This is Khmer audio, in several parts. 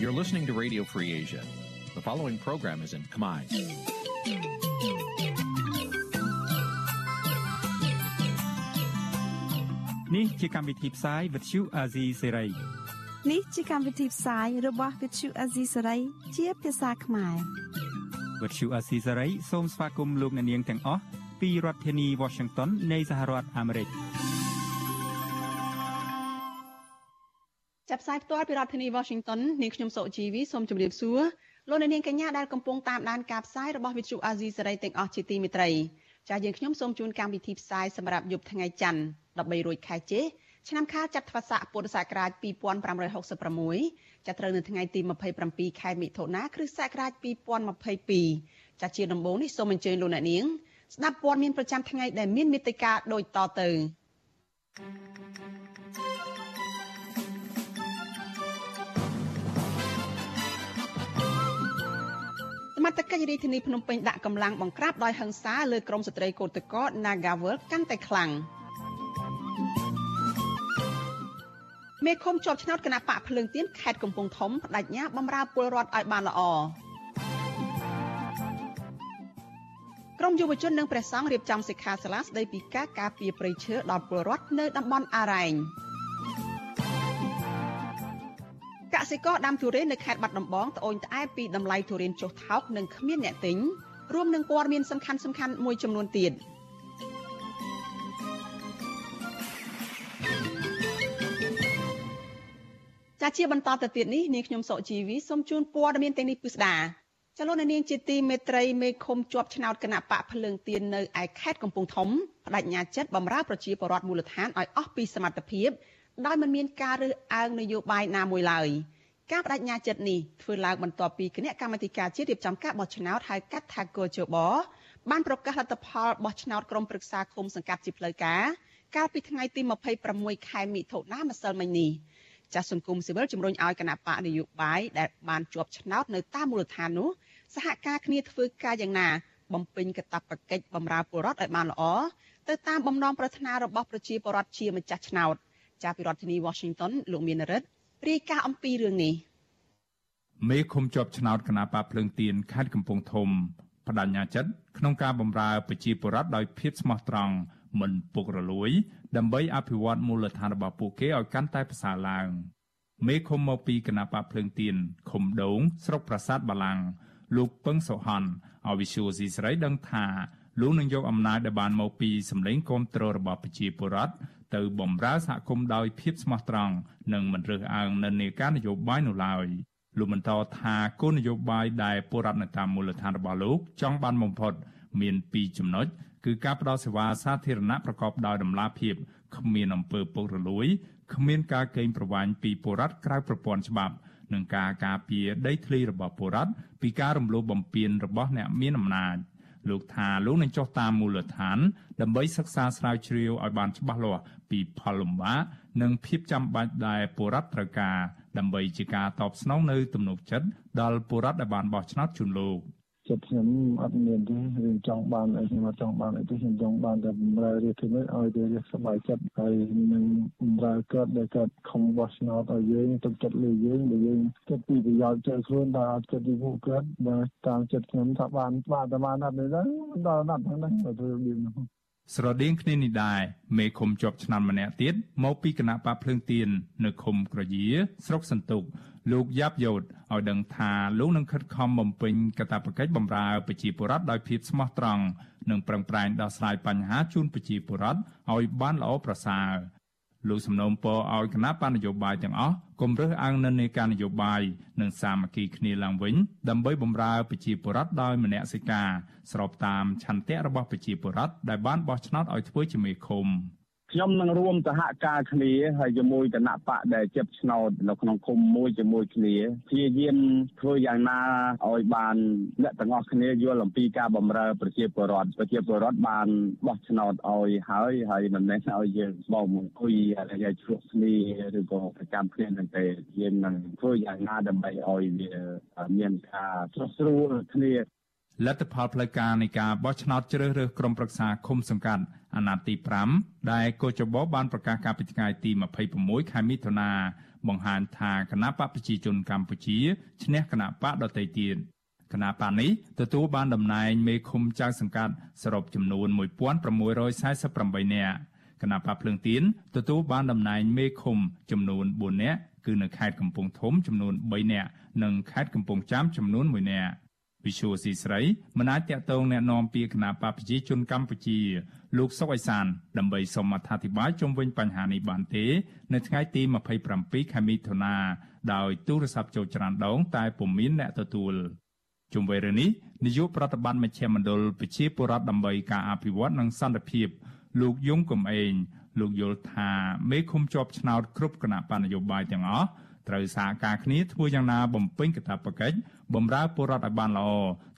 You're listening to Radio Free Asia. The following program is in Khmer. នេះជាកម្មវិធីផ្សាយវិទ្យុអាស៊ីសេរីនេះជាកម្មវិធីផ្សាយរបស់វិទ្យុអាស៊ីសេរីជាភាសាខ្មែរវិទ្យុអាស៊ីសេរីសូមស្វាគមន៍លោកអ្នកនាងទាំងអស់ពីរដ្ឋធានី Washington នៃសហរដ្ឋអាមេរិក ផ្សាយផ្ទាល់ពីរដ្ឋធានី Washington នាងខ្ញុំសុជីវីសូមជម្រាបសួរលោកអ្នកនាងកញ្ញាដែលកំពុងតាមដានការផ្សាយរបស់វិទ្យុអាស៊ីសេរីទាំងអស់ជាទីមេត្រីចាស់យើងខ្ញុំសូមជូនកម្មវិធីផ្សាយសម្រាប់យប់ថ្ងៃច័ន្ទ13រោចខែចេឆ្នាំខាលចត្វាស័កពុរសករាជ2566ចាប់ត្រូវនៅថ្ងៃទី27ខែមិថុនាគ្រិស្តសករាជ2022ចាស់ជាដំបូងនេះសូមអញ្ជើញលោកអ្នកនាងស្ដាប់ព័ត៌មានប្រចាំថ្ងៃដែលមានមេត្តាដូចតទៅ សមត្ថកិច្ចរាជធានីភ្នំពេញដាក់កម្លាំងបង្ក្រាបដោយហិង្សាលើក្រុមស្ត្រីកោតក្រ Nagawal កាន់តែខ្លាំងមេឃុំជាប់ឆ្នោតគណៈបកភ្លើងទៀនខេត្តកំពង់ធំបដិញ្ញាបំរើពលរដ្ឋឲ្យបានល្អក្រមយុវជននិងព្រះសង្ឃរៀបចំសិក្ខាសាលាស្ដីពីការការពារព្រៃឈើដល់ពលរដ្ឋនៅតំបន់អារ៉ែង សិករដាំទុរេននៅខេត្តបាត់ដំបងត្អូញត្អែពីតម្លៃទុរេនចុះថោកនិងគ្មានអ្នកទិញរួមនឹងព័ត៌មានសំខាន់សំខាន់មួយចំនួនទៀតចាជាបន្តទៅទៀតនេះនាងខ្ញុំសុជីវីសូមជូនព័ត៌មានទាំងនេះពិស្ដាចលនានាងជាទីមេត្រីមេឃុំជាប់ឆ្នោតគណៈបកភ្លើងទៀននៅឯខេត្តកំពង់ធំបដិញ្ញាចិត្តបំរើប្រជាពលរដ្ឋមូលដ្ឋានឲ្យអស់ពីសមត្ថភាពដោយមិនមានការរើសអើងនយោបាយណាមួយឡើយ ការបដិញ្ញាចិត្តនេះធ្វើឡើងបន្ទាប់ពីគណៈកម្មាធិការជាតិរៀបចំការបោះឆ្នោតហៅកាត់ថាកោជបបានប្រកាសលទ្ធផលបោះឆ្នោតក្រុមប្រឹក្សាឃុំសង្កាត់ជាផ្លូវការកាលពីថ្ងៃទី26ខែមិថុនាម្សិលមិញនេះចាស់សង្គមស៊ីវិលជំរុញឲ្យគណៈបកនយោបាយដែលបានជាប់ឆ្នោតនៅតាមមូលដ្ឋាននោះសហការគ្នាធ្វើការយ៉ាងណា បំពេញកាតព្វកិច្ចបម្រើពលរដ្ឋឲ្យបានល្អទៅតាមបំណងប្រាថ្នារបស់ប្រជាពលរដ្ឋជាម្ចាស់ឆ្នោត ចាប់ពីរដ្ឋធានី Washington លោកមានរិទ្ធរាយការណ៍អំពីរឿងនេះ មេឃុំជាប់ឆ្នោតគណៈបកភ្លើងទៀនខេត្តកំពង់ធំបដញ្ញាចិត្តក្នុងការបម្រើប្រជាពលរដ្ឋដោយភាពស្មោះត្រង់មិនពុករលួយ ដើម្បីអភិវឌ្ឍមូលដ្ឋានរបស់ពួកគេឲ្យកាន់តែប្រសើរឡើងមេឃុំមកពីគណៈបកភ្លើងទៀនឃុំដូងស្រុកប្រាសាទបាឡាំងលោកពឹងសុហនអវិសុយស៊ីស្រីដឹងថាលោកនឹងយកអំណាចដែលបានមកពីសម្លេងគាំទ្ររបស់ប្រជាពលរដ្ឋទៅបម្រើសហគមន៍ដោយភាពស្មោះត្រង់និងមិនរើសអើងនិន្នាការនយោបាយនោះឡើយ លោកបន្តថាគោលនយោបាយដែលពលរដ្ឋនៅតាមមូលដ្ឋានរបស់លោកចង់បានបំផុត មាន2ចំណុចគឺការផ្តល់សេវាសាធារណៈប្រកបដោយតម្លាភាពគ្មានអំពើពុករលួយគ្មានការកេងប្រវ័ញ្ចពីពលរដ្ឋក្រៅប្រព័ន្ធច្បាប់និងការការពារដីធ្លីរបស់ពលរដ្ឋពីការរំលោភបំពានរបស់អ្នកមានអំណាចលោកថាលោកនឹងចុះតាមមូលដ្ឋាន ដើម្បីសិក្សាស្រាវជ្រាវឲ្យបានច្បាស់លាស់ពីផលលំបាកនិងភាពចាំបាច់ដែលពលរដ្ឋត្រូវការ ដើម្បីជាការតបស្នងនៅទំនុកចិត្តដល់ពលរដ្ឋដែលបានបោះឆ្នោតជូនលោក។ចិត្តខ្ញុំអត់មានទេរឿងចង់បានអីខ្ញុំអត់ចង់បានអីទេខ្ញុំចង់បានតែបម្រើរាជធានីឲ្យតែរាជសប្បាយចិត្តហើយនឹងបម្រើគាត់ដែលគាត់ខំបោះឆ្នោតឲ្យយើងទុកចិត្តលើយើងដែលយើងគិតពីប្រយោជន៍ចូលខ្លួនដល់អត់គិតពីពួកគាត់បើតាមចិត្តខ្ញុំថាបានបានតែបានអត់ទេដល់ណាត់ហ្នឹងទៅធ្វើវានោះ ស្រដៀងគ្នានេះដែរមេឃុំជាប់ឆ្នាំម្នាក់ទៀតមកពីគណៈបកភ្លើងទៀននៅឃុំក្រយាស្រុកសន្ទុកលោកយ៉ាប់យ៉ូតឲ្យដឹងថាលោកនឹងខិតខំបំពេញកាតព្វកិច្ចបម្រើប្រជាពលរដ្ឋដោយភាពស្មោះត្រង់និងប្រឹងប្រែងដោះស្រាយបញ្ហាជូនប្រជាពលរដ្ឋឲ្យបានល្អប្រសើរ លោកសំណូមពរឲ្យគណៈបណ្ឌនយោបាយទាំងអស់កុំរើសអើងនិន្នាការនយោបាយនិងសាមគ្គីគ្នាឡើងវិញដើម្បីបម្រើប្រជាពលរដ្ឋដោយមនសិការស្របតាមឆន្ទៈរបស់ប្រជាពលរដ្ឋដែលបានបោះឆ្នោតឲ្យធ្វើជាមេឃុំ។ ខ្ញុំនឹងរួមសហការគ្នាហើយជាមួយគណៈបកដែលជិបឆ្នោតនៅក្នុងឃុំមួយជាមួយគ្នាព្យាយាមធ្វើយ៉ាងណាឲ្យបានអ្នកទាំងអស់គ្នាយល់អំពីការបម្រើប្រជាពលរដ្ឋប្រជាពលរដ្ឋបានបោះឆ្នោតឲ្យហើយហើយមិនមែនឲ្យយើងបងអង្គុយហើយឆ្លុះគ្នាឬក៏ប្រចាំគ្នានឹងទេយើងនឹងធ្វើយ៉ាងណាដើម្បីឲ្យវាមានការស្រស់ស្រួលគ្នា លទ្ធផលផ្លូវការនៃការបោះឆ្នោតជ្រើសរើសក្រុមប្រឹក្សាឃុំសង្កាត់អាណត្តិទី5ដែលកោចបោបានប្រកាសកាលពីថ្ងៃទី26ខែមិថុនាបង្ហាញថាគណៈបកប្រជាជនកម្ពុជាឈ្នះគណៈបកដទៃទៀតគណៈបកនេះទទួលបានតំណែងមេឃុំចៅសង្កាត់សរុបចំនួន1648នាក់គណៈបកភ្លើងទៀនទទួលបានតំណែងមេឃុំចំនួន4នាក់គឺនៅខេត្តកំពង់ធំចំនួន3នាក់និងខេត្តកំពង់ចាមចំនួន1នាក់ វិសុវស៊ីស្រីមិនអាចតាក់ទងแนะនាំពាក្យគណៈបកប្រជាជនកម្ពុជា លោកសុកអេសាន ដើម្បីសូមអធិប្បាយជុំវិញបញ្ហានេះបានទេ នៅថ្ងៃទី27ខែមិថុនាដោយទូរស័ព្ទចូលច្រានដង តែពុំមានអ្នកទទួលជុំវិញរឿងនេះនាយកប្រតិបត្តិមជ្ឈមណ្ឌលប្រជាពលរដ្ឋដើម្បីការអភិវឌ្ឍនិងសន្តិភាព លោកយងកំឯងលោកយល់ថាមេឃុំជាប់ឆ្នោតគ្រប់គណៈបណ្ឌនយោបាយទាំងអស់ ត្រូវសហការគ្នាធ្វើយ៉ាងណាបំពេញកាតព្វកិច្ចបម្រើពលរដ្ឋឲ្យបានល្អ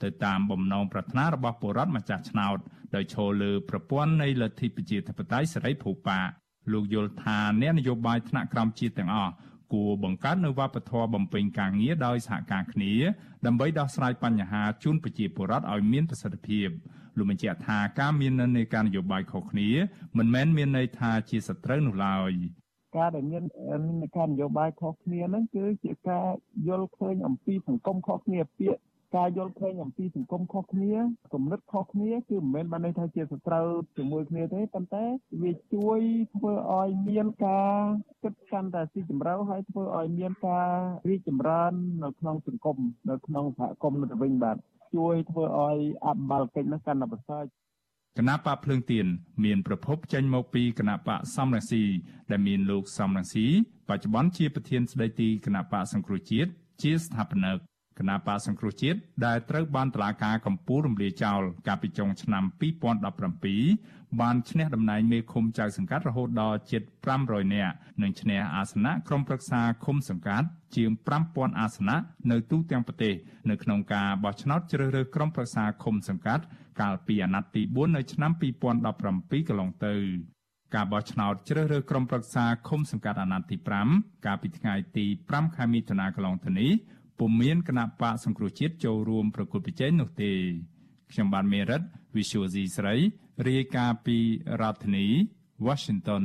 ទៅតាមបំណងប្រាថ្នារបស់ពលរដ្ឋម្ចាស់ឆ្នោតដោយឈលលើប្រព័ន្ធនៃលទ្ធិប្រជាធិបតេយ្យសេរីភូប៉ាលោកយល់ថាអ្នកនយោបាយថ្នាក់ក្រោមជាតិទាំងអស់គួរបង្កើតនូវវប្បធម៌បំពេញការងារដោយសហការគ្នាដើម្បីដោះស្រាយបញ្ហាជូនប្រជាពលរដ្ឋឲ្យមានប្រសិទ្ធភាពលោកបញ្ជាក់ថាការមាននិន្នាការនយោបាយខុសគ្នាមិនមែនមានន័យថាជាសត្រូវនោះឡើយ ការដែលមាននិកាននយោបាយខុសគ្នាហ្នឹងគឺជាការយល់ឃើញអំពីសង្គមខុសគ្នាពាក្យការយល់ឃើញអំពីសង្គមខុសគ្នាគំនិតខុសគ្នាគឺមិនមែនបានន័យថាជាសត្រូវជាមួយគ្នាទេប៉ុន្តែវាជួយធ្វើឲ្យមានការគិតកាន់តែស៊ីជម្រៅហើយធ្វើឲ្យមានការរីកចម្រើននៅក្នុងសង្គមនៅក្នុងសហគមន៍ទៅវិញបាទជួយធ្វើឲ្យអភិបាលកិច្ចនោះកាន់តែប្រសើរ គណៈបកភ្លើងទៀនមានប្រភពចេញមកពីគណៈបកសំរងស៊ីដែលមានលោកសំរងស៊ីបច្ចុប្បន្នជាប្រធានស្ដីទីគណៈបកសង្គ្រោះជាតិជាស្ថាបនិកគណៈបកសង្គ្រោះជាតិដែលត្រូវបានតឡាការកម្ពុជារំលាយចោលកាលពីចុងឆ្នាំ2017បានឈ្នះតំណែងមេឃុំចៅសង្កាត់រហូតដល់ជិត500នាក់និងឈ្នះអាសនៈក្រុមប្រឹក្សាឃុំសង្កាត់ជាង5000អាសនៈនៅទូទាំងប្រទេសនៅក្នុងការបោះឆ្នោតជ្រើសរើសក្រុមប្រឹក្សាឃុំសង្កាត់ កាលពីអាណត្តិទី4នៅឆ្នាំ2017កន្លងទៅការបោះឆ្នោតជ្រើសរើសក្រុមប្រឹក្សាឃុំសង្កាត់អាណត្តិទី5កាលពីថ្ងៃទី5ខែមិថុនាកន្លងទៅនេះពុំមានគណៈបកសង្គ្រោះជាតិចូលរួមប្រគល់ប្រជែងនោះទេខ្ញុំបានមេរិត Visual C ស្រីរាយការណ៍ពីរដ្ឋធានី Washington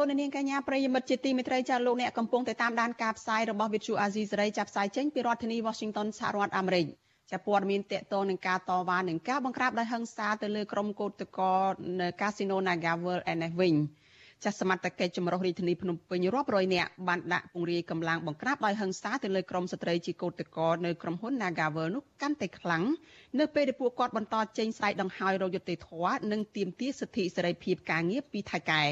លោកនាងកញ្ញាប្រិយមិត្តជាទីមេត្រីចាលោកអ្នកកំពុងតែតាមដានការផ្សាយរបស់ Vithu Azizi សេរីចាប់ផ្សាយចេញពីរដ្ឋធានី Washington សហរដ្ឋអាមេរិកចាព័ត៌មានតកតងនឹងការតវ៉ានឹងការបង្ក្រាបដោយហិង្សាទៅលើក្រុមកោតក្រនៅកាស៊ីណូ Naga World ឯនេះវិញចាសមត្ថកិច្ចចម្រុះរាជធានីភ្នំពេញរាប់រយនាក់បានដាក់ពង្រាយកម្លាំងបង្ក្រាបដោយហិង្សាទៅលើក្រុមស្ត្រីជាកោតក្រនៅក្រុមហ៊ុន Naga World នោះកាន់តែខ្លាំងនៅពេលដែលពួកគាត់បន្តចេញស្រែកដង្ហោយរយុត្តិធម៌និងទាមទារសិទ្ធិសេរីភាពការងារពីថៃកែ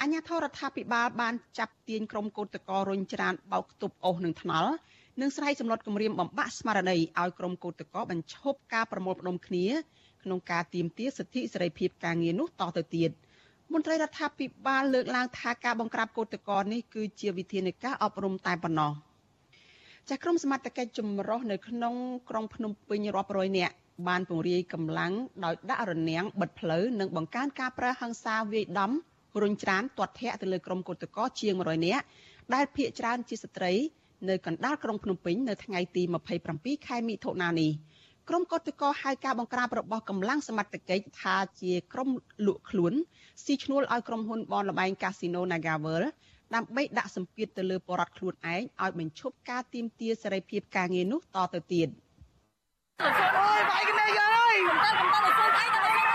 អញ្ញាធរដ្ឋាភិបាលបានចាប់ទាញក្រុមកោតក្ររុញច្រានបោកទប់អូសនឹងថ្នល់និងស្រ័យសម្លុតគម្រាមបំបាក់ស្មារតីឲ្យក្រុមកោតក្របញ្ឈប់ការប្រមូលផ្ដុំគ្នាក្នុងការទាមទារសិទ្ធិសេរីភាពការងារនោះតទៅទៀតមន្ត្រីរដ្ឋាភិបាលលើកឡើងថាការបង្ក្រាបកោតក្រនេះគឺជាវិធានការអប់រំតែប៉ុណ្ណោះចាស់ក្រុមសមត្ថកិច្ចចម្រុះនៅក្នុងក្រុងភ្នំពេញរាប់រយនាក់បានពង្រាយកម្លាំងដោយដាក់រនាំងបិទផ្លូវនិងបង្កើនការប្រើហិង្សាវាយដំ រុញច្រានទាត់ធាក់ទៅលើក្រុមកុតកោជាង100នាក់ដែលភ ieck ច្រើនជាស្ត្រីនៅកណ្ដាលក្រុងភ្នំពេញនៅថ្ងៃទី27ខែមិថុនានេះក្រុមកោតក្រហៅការបង្ក្រាបរបស់កម្លាំងសមត្ថកិច្ចថាជាក្រុមលក់ខ្លួនស៊ីឈ្នួលឲ្យក្រុមហ៊ុនបនលបែងកាស៊ីណូ Nagavel ដើម្បីដាក់សម្ពាធទៅលើបរិវត្តខ្លួនឯងឲ្យបញ្ឈប់ការទាមទារសេរីភាពការងារនោះតទៅទៀតអូយបាយគ្នាយើអើយកំតល់កំតល់ឲ្យខ្លួនឯងទៅខ្លួនឯង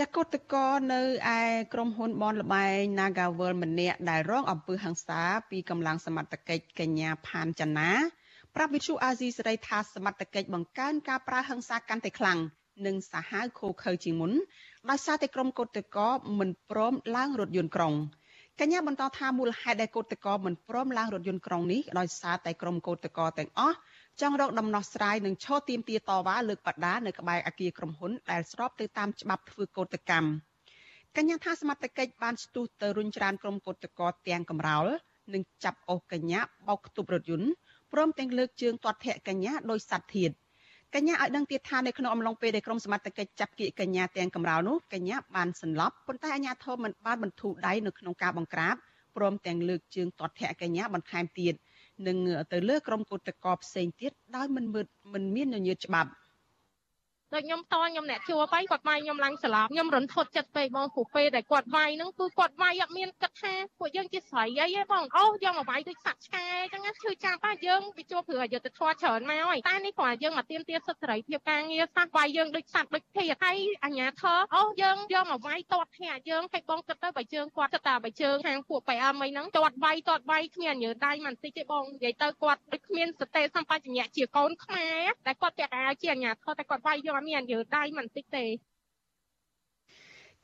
ចកតកនៅឯក្រុមហ៊ុនបនលបែង Nagavel ម្នាក់ដែលរងអំពើហិង្សាពីកម្លាំងសមត្ថកិច្ចកញ្ញាផានចនាប្រាប់វិទ្យុអាស៊ីសេរីថាសមត្ថកិច្ចបង្កើនការប្រើហិង្សាកាន់តែខ្លាំងនិងសាហាវឃោឃៅជាងមុនដោយសារតែក្រុមកោតតកមិនព្រមឡើងរថយន្តក្រុងកញ្ញាបន្តថាមូលហេតុដែលកោតតកមិនព្រមឡើងរថយន្តក្រុងនេះដោយសារតែក្រុមកោតតកទាំងអស់ ចង់រកដំណោះស្រាយនិងឈរទាមទារតវ៉ាលើកបដានៅក្បែរអគារក្រុមហ៊ុនដែលស្របទៅតាមច្បាប់ធ្វើកោតកម្មកញ្ញាថាសមត្ថកិច្ចបានស្ទុះទៅរុញច្រានក្រុមកោតតកទាំងកំរោលនិងចាប់អូសកញ្ញាបោកខ្ទប់រថយន្តព្រមទាំងលើកជើងទាត់ធាក់កញ្ញាដោយសត្វធាតកញ្ញាឲ្យដឹងទៀតថានៅក្នុងអំឡុងពេលដែលក្រុមសមត្ថកិច្ចចាប់គៀកកញ្ញាទាំងកំរោលនោះកញ្ញាបានសន្លប់ប៉ុន្តែអាជ្ញាធរមិនបានបន្ធូរដៃនៅក្នុងការបង្ក្រាបព្រមទាំងលើកជើងទាត់ធាក់កញ្ញាបន្ថែមទៀត និងទៅលើក្រុមកោតក្រផ្សេងទៀតដោយមិនមិនមានញញើតច្បាប់ ដូចខ្ញុំតខ្ញុំអ្នកជួបហើយគាត់វាយខ្ញុំឡើងស្លាប់ខ្ញុំរន្ធត់ចិត្តពេកបងព្រោះពេលដែលគាត់វាយហ្នឹងគឺគាត់វាយអត់មានគិតថាពួកយើងជាស្រីអីទេបងអូយើងមកវាយដូចសត្វឆ្កែអញ្ចឹងឈឺចាប់ហើយយើងវាជួបព្រោះយកទៅធွာច្រើនមកហើយតែនេះគ្រាន់តែយើងមកទៀមទាសិទ្ធិសេរីភាពការងារសោះវាយយើងដូចសត្វដូចភេទហើយអញ្ញាធរអូយើងយើងមកវាយតតធាក់យើងឲ្យបងគិតទៅបើជើងគាត់គិតថាបើជើងខាងពួក PM អីហ្នឹងតតវាយតតវាយគ្មានញើដៃមិនតិចទេបងនិយាយទៅគាត់ដូចគ្មានសតិសម្បជញ្ញៈជាកូនខ្មែរតែគាត់ពាក់អាវជាអញ្ញាធរតែគាត់វាយយើងអត់មានញើដៃមិនតិចទេ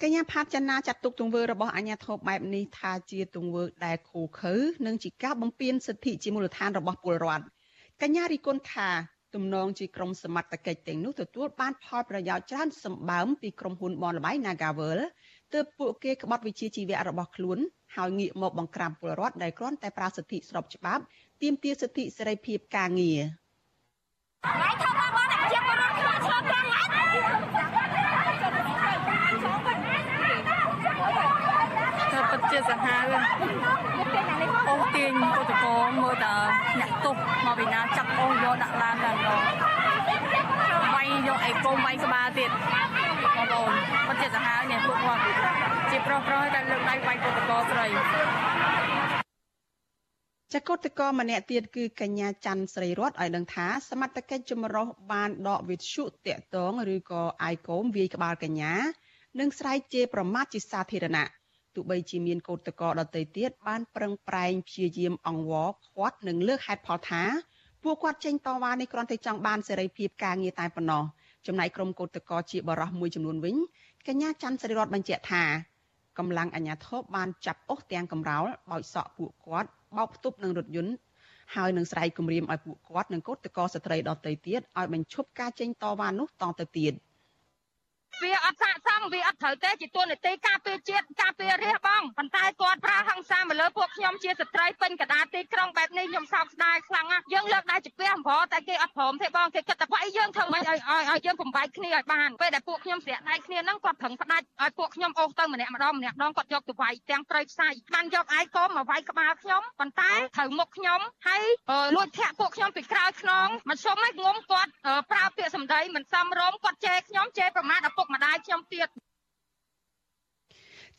កញ្ញាផាត់ចនាចាត់ទុកទង្វើរបស់អាញាធរបែបនេះថាជាទង្វើដែលខូខើនិងជាការបំពានសិទ្ធិជាមូលដ្ឋានរបស់ពលរដ្ឋកញ្ញារីគុណថាទំនងជាក្រុមសមត្ថកិច្ចទាំងនោះទទួលបានផលប្រយោជន៍ច្រើនសម្បើមពីក្រុមហ៊ុនបនលបៃ Nagavel ទើបពួកគេក្បត់វិជាជីវៈរបស់ខ្លួនហើយងាកមកបង្ក្រាបពលរដ្ឋដែលគ្រាន់តែប្រើសិទ្ធិស្របច្បាប់ទាមទារសិទ្ធិសេរីភាពការងារ ទៅពិតជាសាហាវអូសទាញឧបករណ៍មើលតអ្នកទោសមកពីណាចាប់អូសយកដាក់ឡានដល់ដល់វាយយកអីកុំវាយក្បាលទៀតបងប្អូនពិតជាសាហាវនេះពួកគាត់ជាប្រុសប្រុសតែលើកដៃវាយឧបករណ៍ស្រី ចកតកម្នាក់ទៀតគឺកញ្ញាច័ន្ទស្រីរតឲ្យដឹងថាសមត្ថកិច្ចចម្រុះបានដកវិទ្យុតាក់ទងឬក៏អាយកូមវាយក្បាលកញ្ញានិងស្រែកជេរប្រមាថជាសាធារណៈទោះបីជាមានកោតកោដតីទៀតបានប្រឹងប្រែងព្យាយាមអង្វរខាត់និងលើកហេតុផលថាពួកគាត់ចេញតវ៉ានេះគ្រាន់តែចង់បានសេរីភាពការងារតែប៉ុណ្ណោះចំណែកក្រុមកោតកោជាបរោះមួយចំនួនវិញកញ្ញាច័ន្ទស្រីរតបញ្ជាក់ថាកម្លាំងអាជ្ញាធរបានចាប់អស់ទាំងកំរោលបោចសក់ពួកគាត់ បោកផ្ទប់នឹងរថយន្តហើយនឹងស្រែកគំរាមឲ្យពួកគាត់និងកូតកោស្ត្រីដទៃទៀតឲ្យបញ្ឈប់ការចេញតវ៉ានោះតទៅទៀត។វាអត់ស័ក្តិសម វាអត់ត្រូវទេជាទួនាទីការពារជាតិការពាររាជបងប៉ុន្តែគាត់ប្រើហិង្សាមកលើពួកខ្ញុំជាស្ត្រីពេញកដាលទីក្រុងបែបនេះខ្ញុំសោកស្ដាយខ្លាំងណាស់យើងលើកដៃជំពះអំប្រតែគេអត់ព្រមទេបងគេគិតតែបើអីយើងធ្វើមិនឲ្យឲ្យយើងបំបែកគ្នាឲ្យបានពេលដែលពួកខ្ញុំស្រាក់ដៃគ្នាហ្នឹងគាត់ប្រឹងផ្ដាច់ឲ្យពួកខ្ញុំអូសទៅម្នាក់ម្ដងម្នាក់ម្ដងគាត់យកទៅវាយទាំងព្រៃផ្សៃបានយកអាយកោមកវាយក្បាលខ្ញុំប៉ុន្តែត្រូវមុខខ្ញុំហើយលួចធាក់ពួកខ្ញុំពីក្រោយខ្នងមកសុំឲ្យងុំគាត់ប្រើពាក្យសម្ដីមិនសមរម្យគាត់ជេរខ្ញុំជេរប្រមាថឪពុកម្ដាយខ្ញុំទៀត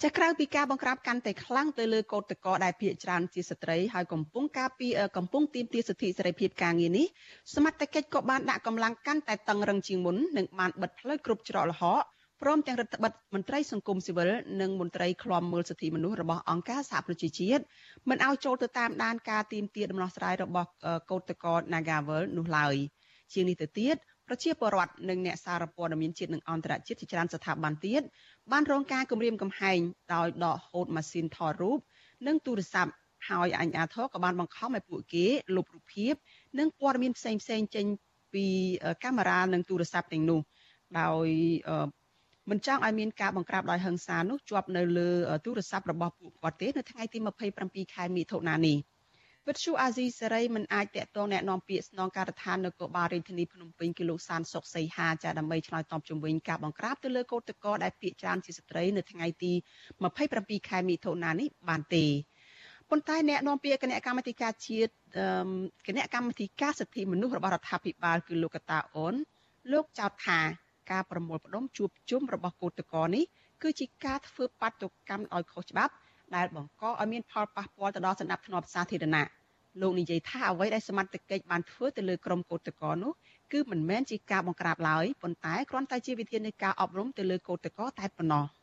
ចាក្រៅពីការបង្ក្រាបកាន់តែខ្លាំងទៅលើកោតតកដែលភាកច្រើនជាស្ត្រីហើយកំពុងការពីកំពុងទាមទារសិទ្ធិសេរីភាពការងារនេះសមត្ថកិច្ចក៏បានដាក់កម្លាំងកាន់តែតឹងរឹងជាងមុននិងបានបិទផ្លូវគ្រប់ច្រកល្ហកព្រមទាំងរដ្ឋបិទមន្ត្រីសង្គមស៊ីវិលនិងមន្ត្រីឃ្លាំមើលសិទ្ធិមនុស្សរបស់អង្គការសហប្រជាជាតិមិនឲ្យចូលទៅតាមដានការទាមទារដំណោះស្រាយរបស់កោតតក Nagavel នោះឡើយជាងនេះទៅទៀតប្រជាពលរដ្ឋនិងអ្នកសារព័ត៌មានជាតិនិងអន្តរជាតិជាច្រើនស្ថាប័នទៀត បានរងការគំរាមកំហែងដោយដកហូតម៉ាស៊ីនថតរូបនិងទូរស័ព្ទហើយអញ្ញាធរក៏បានបង្ខំឲ្យពួកគេលុបរូបភាព និងព័ត៌មានផ្សេងផ្សេងចេញពីកាមេរ៉ានិងទូរស័ព្ទទាំងនោះដោយមិនចង់ឲ្យមានការបង្ក្រាបដោយហិង្សានោះជាប់នៅលើទូរស័ព្ទរបស់ពួកគាត់ទេនៅថ្ងៃទី27ខែមិថុនានេះ វ វិទ្យុអាស៊ីសេរីមិនអាចតាក់ទងแนะនាំពាក្យស្នងការដ្ឋាននគរបាលរាជធានីភ្នំពេញគឺលោកសានសុកសីហាចាដើម្បីឆ្លើយតបជំវិញការបង្ក្រាបទៅលើកោតក្រដែលពាក្យច្រើនជាស្ត្រីនៅថ្ងៃទី27ខែមិថុនានេះបានទេប៉ុន្តែអ្នកនាំពាក្យគណៈកម្មាធិការជាតិគណៈកម្មាធិការសិទ្ធិមនុស្សរបស់រដ្ឋាភិបាលគឺលោកកតាអូនលោកចោទថាការប្រមូលផ្ដុំជួបជុំរបស់កោតក្រនេះគឺជាការធ្វើបាតុកម្មឲ្យខុសច្បាប់ដែលបង្កឲ្យមានផលប៉ះពាល់ទៅដល់សន្តិភាពសាធារណៈ លោកនិយាយថាអ្វីដែលសមត្ថកិច្ចបានធ្វើទៅលើក្រមកោតក្រនោះគឺមិនមែនជាការបង្ក្រាបឡើយប៉ុន្តែគ្រាន់តែជាវិធាននៃការអប់រំទៅលើកោតក្រតែប៉ុណ្ណោះ។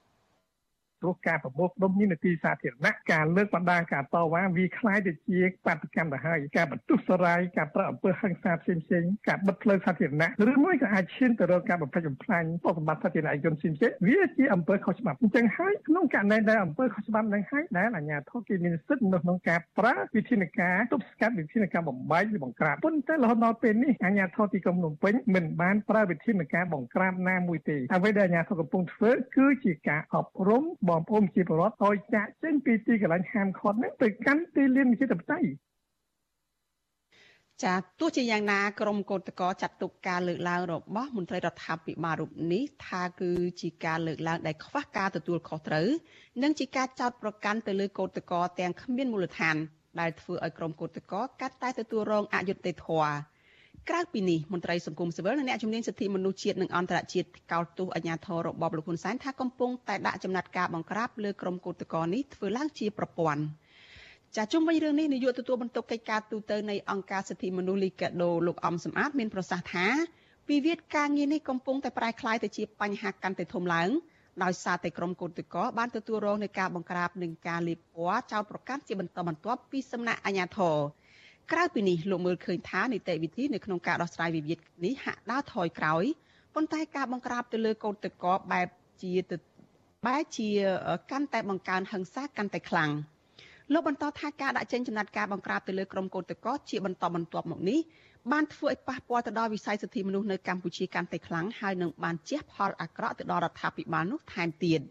ព្រោះការប្រមូលផ្ដុំមាននទីសាធារណៈការលើកបណ្ដាការតវ៉ាវាคล้ายទៅជាបាតកម្មទៅហើយការបន្ទុះសារាយការប្រអំពើហិង្សាផ្សេងផ្សេងការបិទផ្លូវសាធារណៈឬមួយក៏អាចឈានទៅរកការបំផ្លិចបំផ្លាញបសម្បត្តិសាធារណជនផ្សេងផ្សេងវាជាអំពើខុសច្បាប់អញ្ចឹងហើយក្នុងករណីដែលអំពើខុសច្បាប់នឹងហើយដែលអាជ្ញាធរគេមានសិទ្ធិនៅក្នុងការប្រើវិធានការទប់ស្កាត់វិធានការបំបែកឬបង្ក្រាបប៉ុន្តែរហូតដល់ពេលនេះអាជ្ញាធរទីក្រុងភ្នំពេញមិនបានប្រើវិធានការបង្ក្រាបណាមួយទេអ្វីដែលអាជ្ញាធរកំពុងធ្វើគឺជាការអប់រំប ងប្អូនជាពលរដ្ឋឲ្យចាក់ចេញពីទីកន្លែងហាមឃាត់ហ្នឹងទៅកាន់ទីលានវិទ្យាបតៃចាទោះជាយ៉ាងណាក្រមកោតកោចាត់ទុកការលើកឡើងរបស់មន្ត្រីរដ្ឋាភិបាលរូបនេះថាគឺជាការលើកឡើងដែលខ្វះការទទួលខុសត្រូវនិងជាការចោទប្រកាន់ទៅលើកោតកោទាំងគ្មានមូលដ្ឋានដែលធ្វើឲ្យក្រមកោតកោកាត់តែទទួលរងអយុត្តិធម៌ ក្រៅពីនេះមន្ត្រីសង្គមស៊ីវិលនិងអ្នកជំនាញសិទ្ធិមនុស្សជាតិនិងអន្តរជាតិកោតទោសអាជ្ញាធររបបលោកហ៊ុនសែនថាកំពុងតែដាក់ចំណាត់ការបង្ក្រាបលើក្រុមកោតក្រនេះធ្វើឡើងជាប្រព័ន្ធចាជុំវិញរឿងនេះនាយកទទួលបន្ទុកកិច្ចការទូតនៃអង្គការសិទ្ធិមនុស្សលីកាដូលោកអំសំអាតមានប្រសាសន៍ថាវិវាទការងារនេះកំពុងតែប្រែក្លាយទៅជាបញ្ហាកាន់តែធំឡើងដោយសារតែក្រុមកោតក្របានទទួលរងនឹងការបង្ក្រាបនិងការលាបពណ៌ចោលប្រកាសជាបន្តបន្ទាប់ពីសំណាក់អាជ្ញាធរ ក្រៅពីនេះលោកមើលឃើញថានីតិវិធីនៅក្នុងការដោះស្រាយវិវាទនេះហាក់ដើរថយក្រោយប៉ុន្តែការបង្ក្រាបទៅលើកូនតកបែបជាបែបជាកាន់តែបង្កើនហិង្សាកាន់តែខ្លាំងលោកបន្តថាការដាក់ចេញចំណាត់ការបង្ក្រាបទៅលើក្រុមកូនតកជាបន្តបន្ទាប់មកនេះបានធ្វើឲ្យប៉ះពាល់ទៅដល់វិស័យសិទ្ធិមនុស្សនៅកម្ពុជាកាន់តែខ្លាំងហើយនឹងបានជះផលអាក្រក់ទៅដល់រដ្ឋាភិបាលនោះថែមទៀត។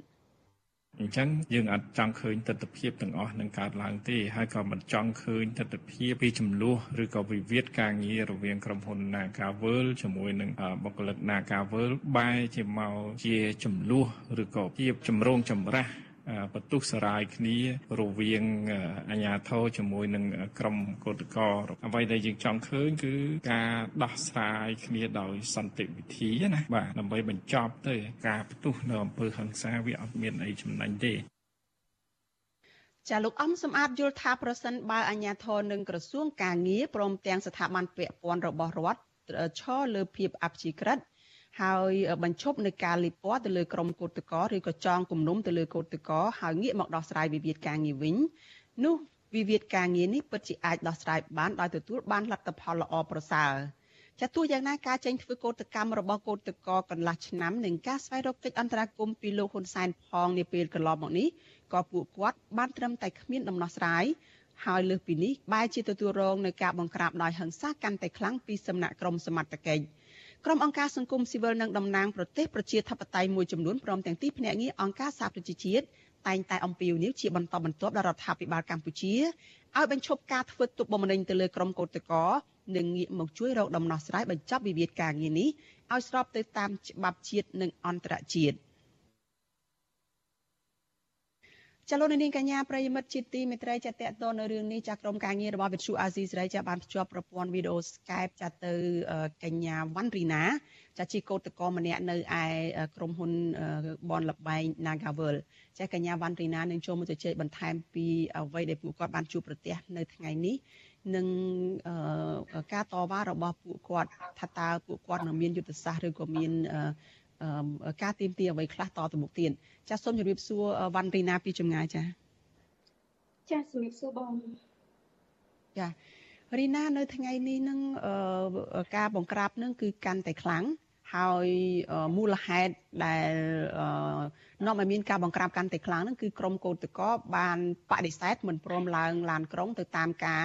អញ្ចឹងយើងអត់ចង់ឃើញទស្សនវិជ្ជាទាំងអស់នឹងកើតឡើងទេហើយក៏មិនចង់ឃើញទស្សនវិជ្ជាពីចំនួនឬក៏វិវាទការងាររវាងក្រុមហ៊ុន Nagavel ជាមួយនឹងបុគ្គលិក Nagavel បែរជាមកជាចំនួនឬក៏ជាចម្រងចម្រាស់ បន្ទុះសារាយគ្នារវាងអាជ្ញាធរជាមួយនឹងក្រមកោតកោអ្វីដែលយើងចង់ឃើញគឺការដោះស្រាយគ្នាដោយសន្តិវិធីណាបាទដើម្បីបញ្ចប់ទៅការបន្ទុះនៅអំពើហិង្សាវាអត់មានអីចំណេញទេចាលោកអំសំអាតយល់ថាប្រសិនបើអាជ្ញាធរនិងក្រសួងការងារព្រមទាំងស្ថាប័នពាក់ព័ន្ធរបស់រដ្ឋឈរលើភាពអព្យាក្រឹត ហើយបញ្ឈប់នៅការលិពណ៌ទៅលើក្រមកោតកោឬក៏ចងគំនុំទៅលើកោតកោហើយងាកមកដោះស្រាយវិវាទការងារវិញនោះវិវាទការងារនេះពិតជាអាចដោះស្រាយបានដោយទទួលបានលទ្ធផលល្អប្រសើរចាទោះយ៉ាងណាការចេញធ្វើកោតកម្មរបស់កោតកោកន្លះឆ្នាំនិងការស្វែងរកកិច្ចអន្តរាគមន៍ពីលោកហ៊ុនសែនផងនាពេលកន្លងមកនេះក៏ពួកគាត់បានត្រឹមតែគ្មានដំណោះស្រាយហើយលើសពីនេះបែរជាទទួលរងនឹងការបង្ក្រាបដោយហិង្សាកាន់តែខ្លាំងពីសំណាក់ក្រមសមត្ថកិច្ច ក្រុមអង្គការសង្គមស៊ីវិលនិងតំណាងប្រទេសប្រជាធិបតេយ្យមួយចំនួនព្រមទាំងទីភ្នាក់ងារអង្គការសហប្រជាជាតិតែងតែអំពាវនាវជាបន្តបន្ទាប់ដល់រដ្ឋាភិបាលកម្ពុជាឲ្យបញ្ឈប់ការធ្វើទុកបុកម្នេញទៅលើក្រុមកោតក្រនិងងាកមកជួយរកដំណោះស្រាយបញ្ចប់វិវាទការងារនេះឲ្យស្របទៅតាមច្បាប់ជាតិនិងអន្តរជាតិ ចលនានាងកញ្ញាប្រិយមិត្តជាទីមេត្រីចាតតទៅនៅរឿងនេះចាក្រុមការងាររបស់វិទ្យុអាស៊ីសេរីចាបានភ្ជាប់ប្រព័ន្ធវីដេអូ Skype ចាទៅកញ្ញាវ៉ាន់រីណាចាជាកោតក្រម្នាក់នៅឯក្រុមហ៊ុនបនលបែង Nagavel ចាកញ្ញាវ៉ាន់រីណានឹងចូលមកជជែកបន្ថែមពីអ្វីដែលពួកគាត់បានជួបប្រទះនៅថ្ងៃនេះនិងការតវ៉ារបស់ពួកគាត់ថាតើពួកគាត់នឹងមានយុទ្ធសាស្ត្រឬក៏មាន ការទៀមទាអ្វីខ្លះតទៅមុខទៀតចាសសូមជម្រាបសួរវ៉ាន់រីណាពីចម្ងាយចាសចាសជម្រាបសួរបងចារីណានៅថ្ងៃនេះនឹងការបង្ក្រាបនឹងគឺកាន់តែខ្លាំងហើយមូលហេតុដែលនាំឲ្យមានការបង្ក្រាបកាន់តែខ្លាំងហ្នឹងគឺក្រមកោតកោបានបដិសេធមិនព្រមឡើងឡានក្រុងទៅតាមការ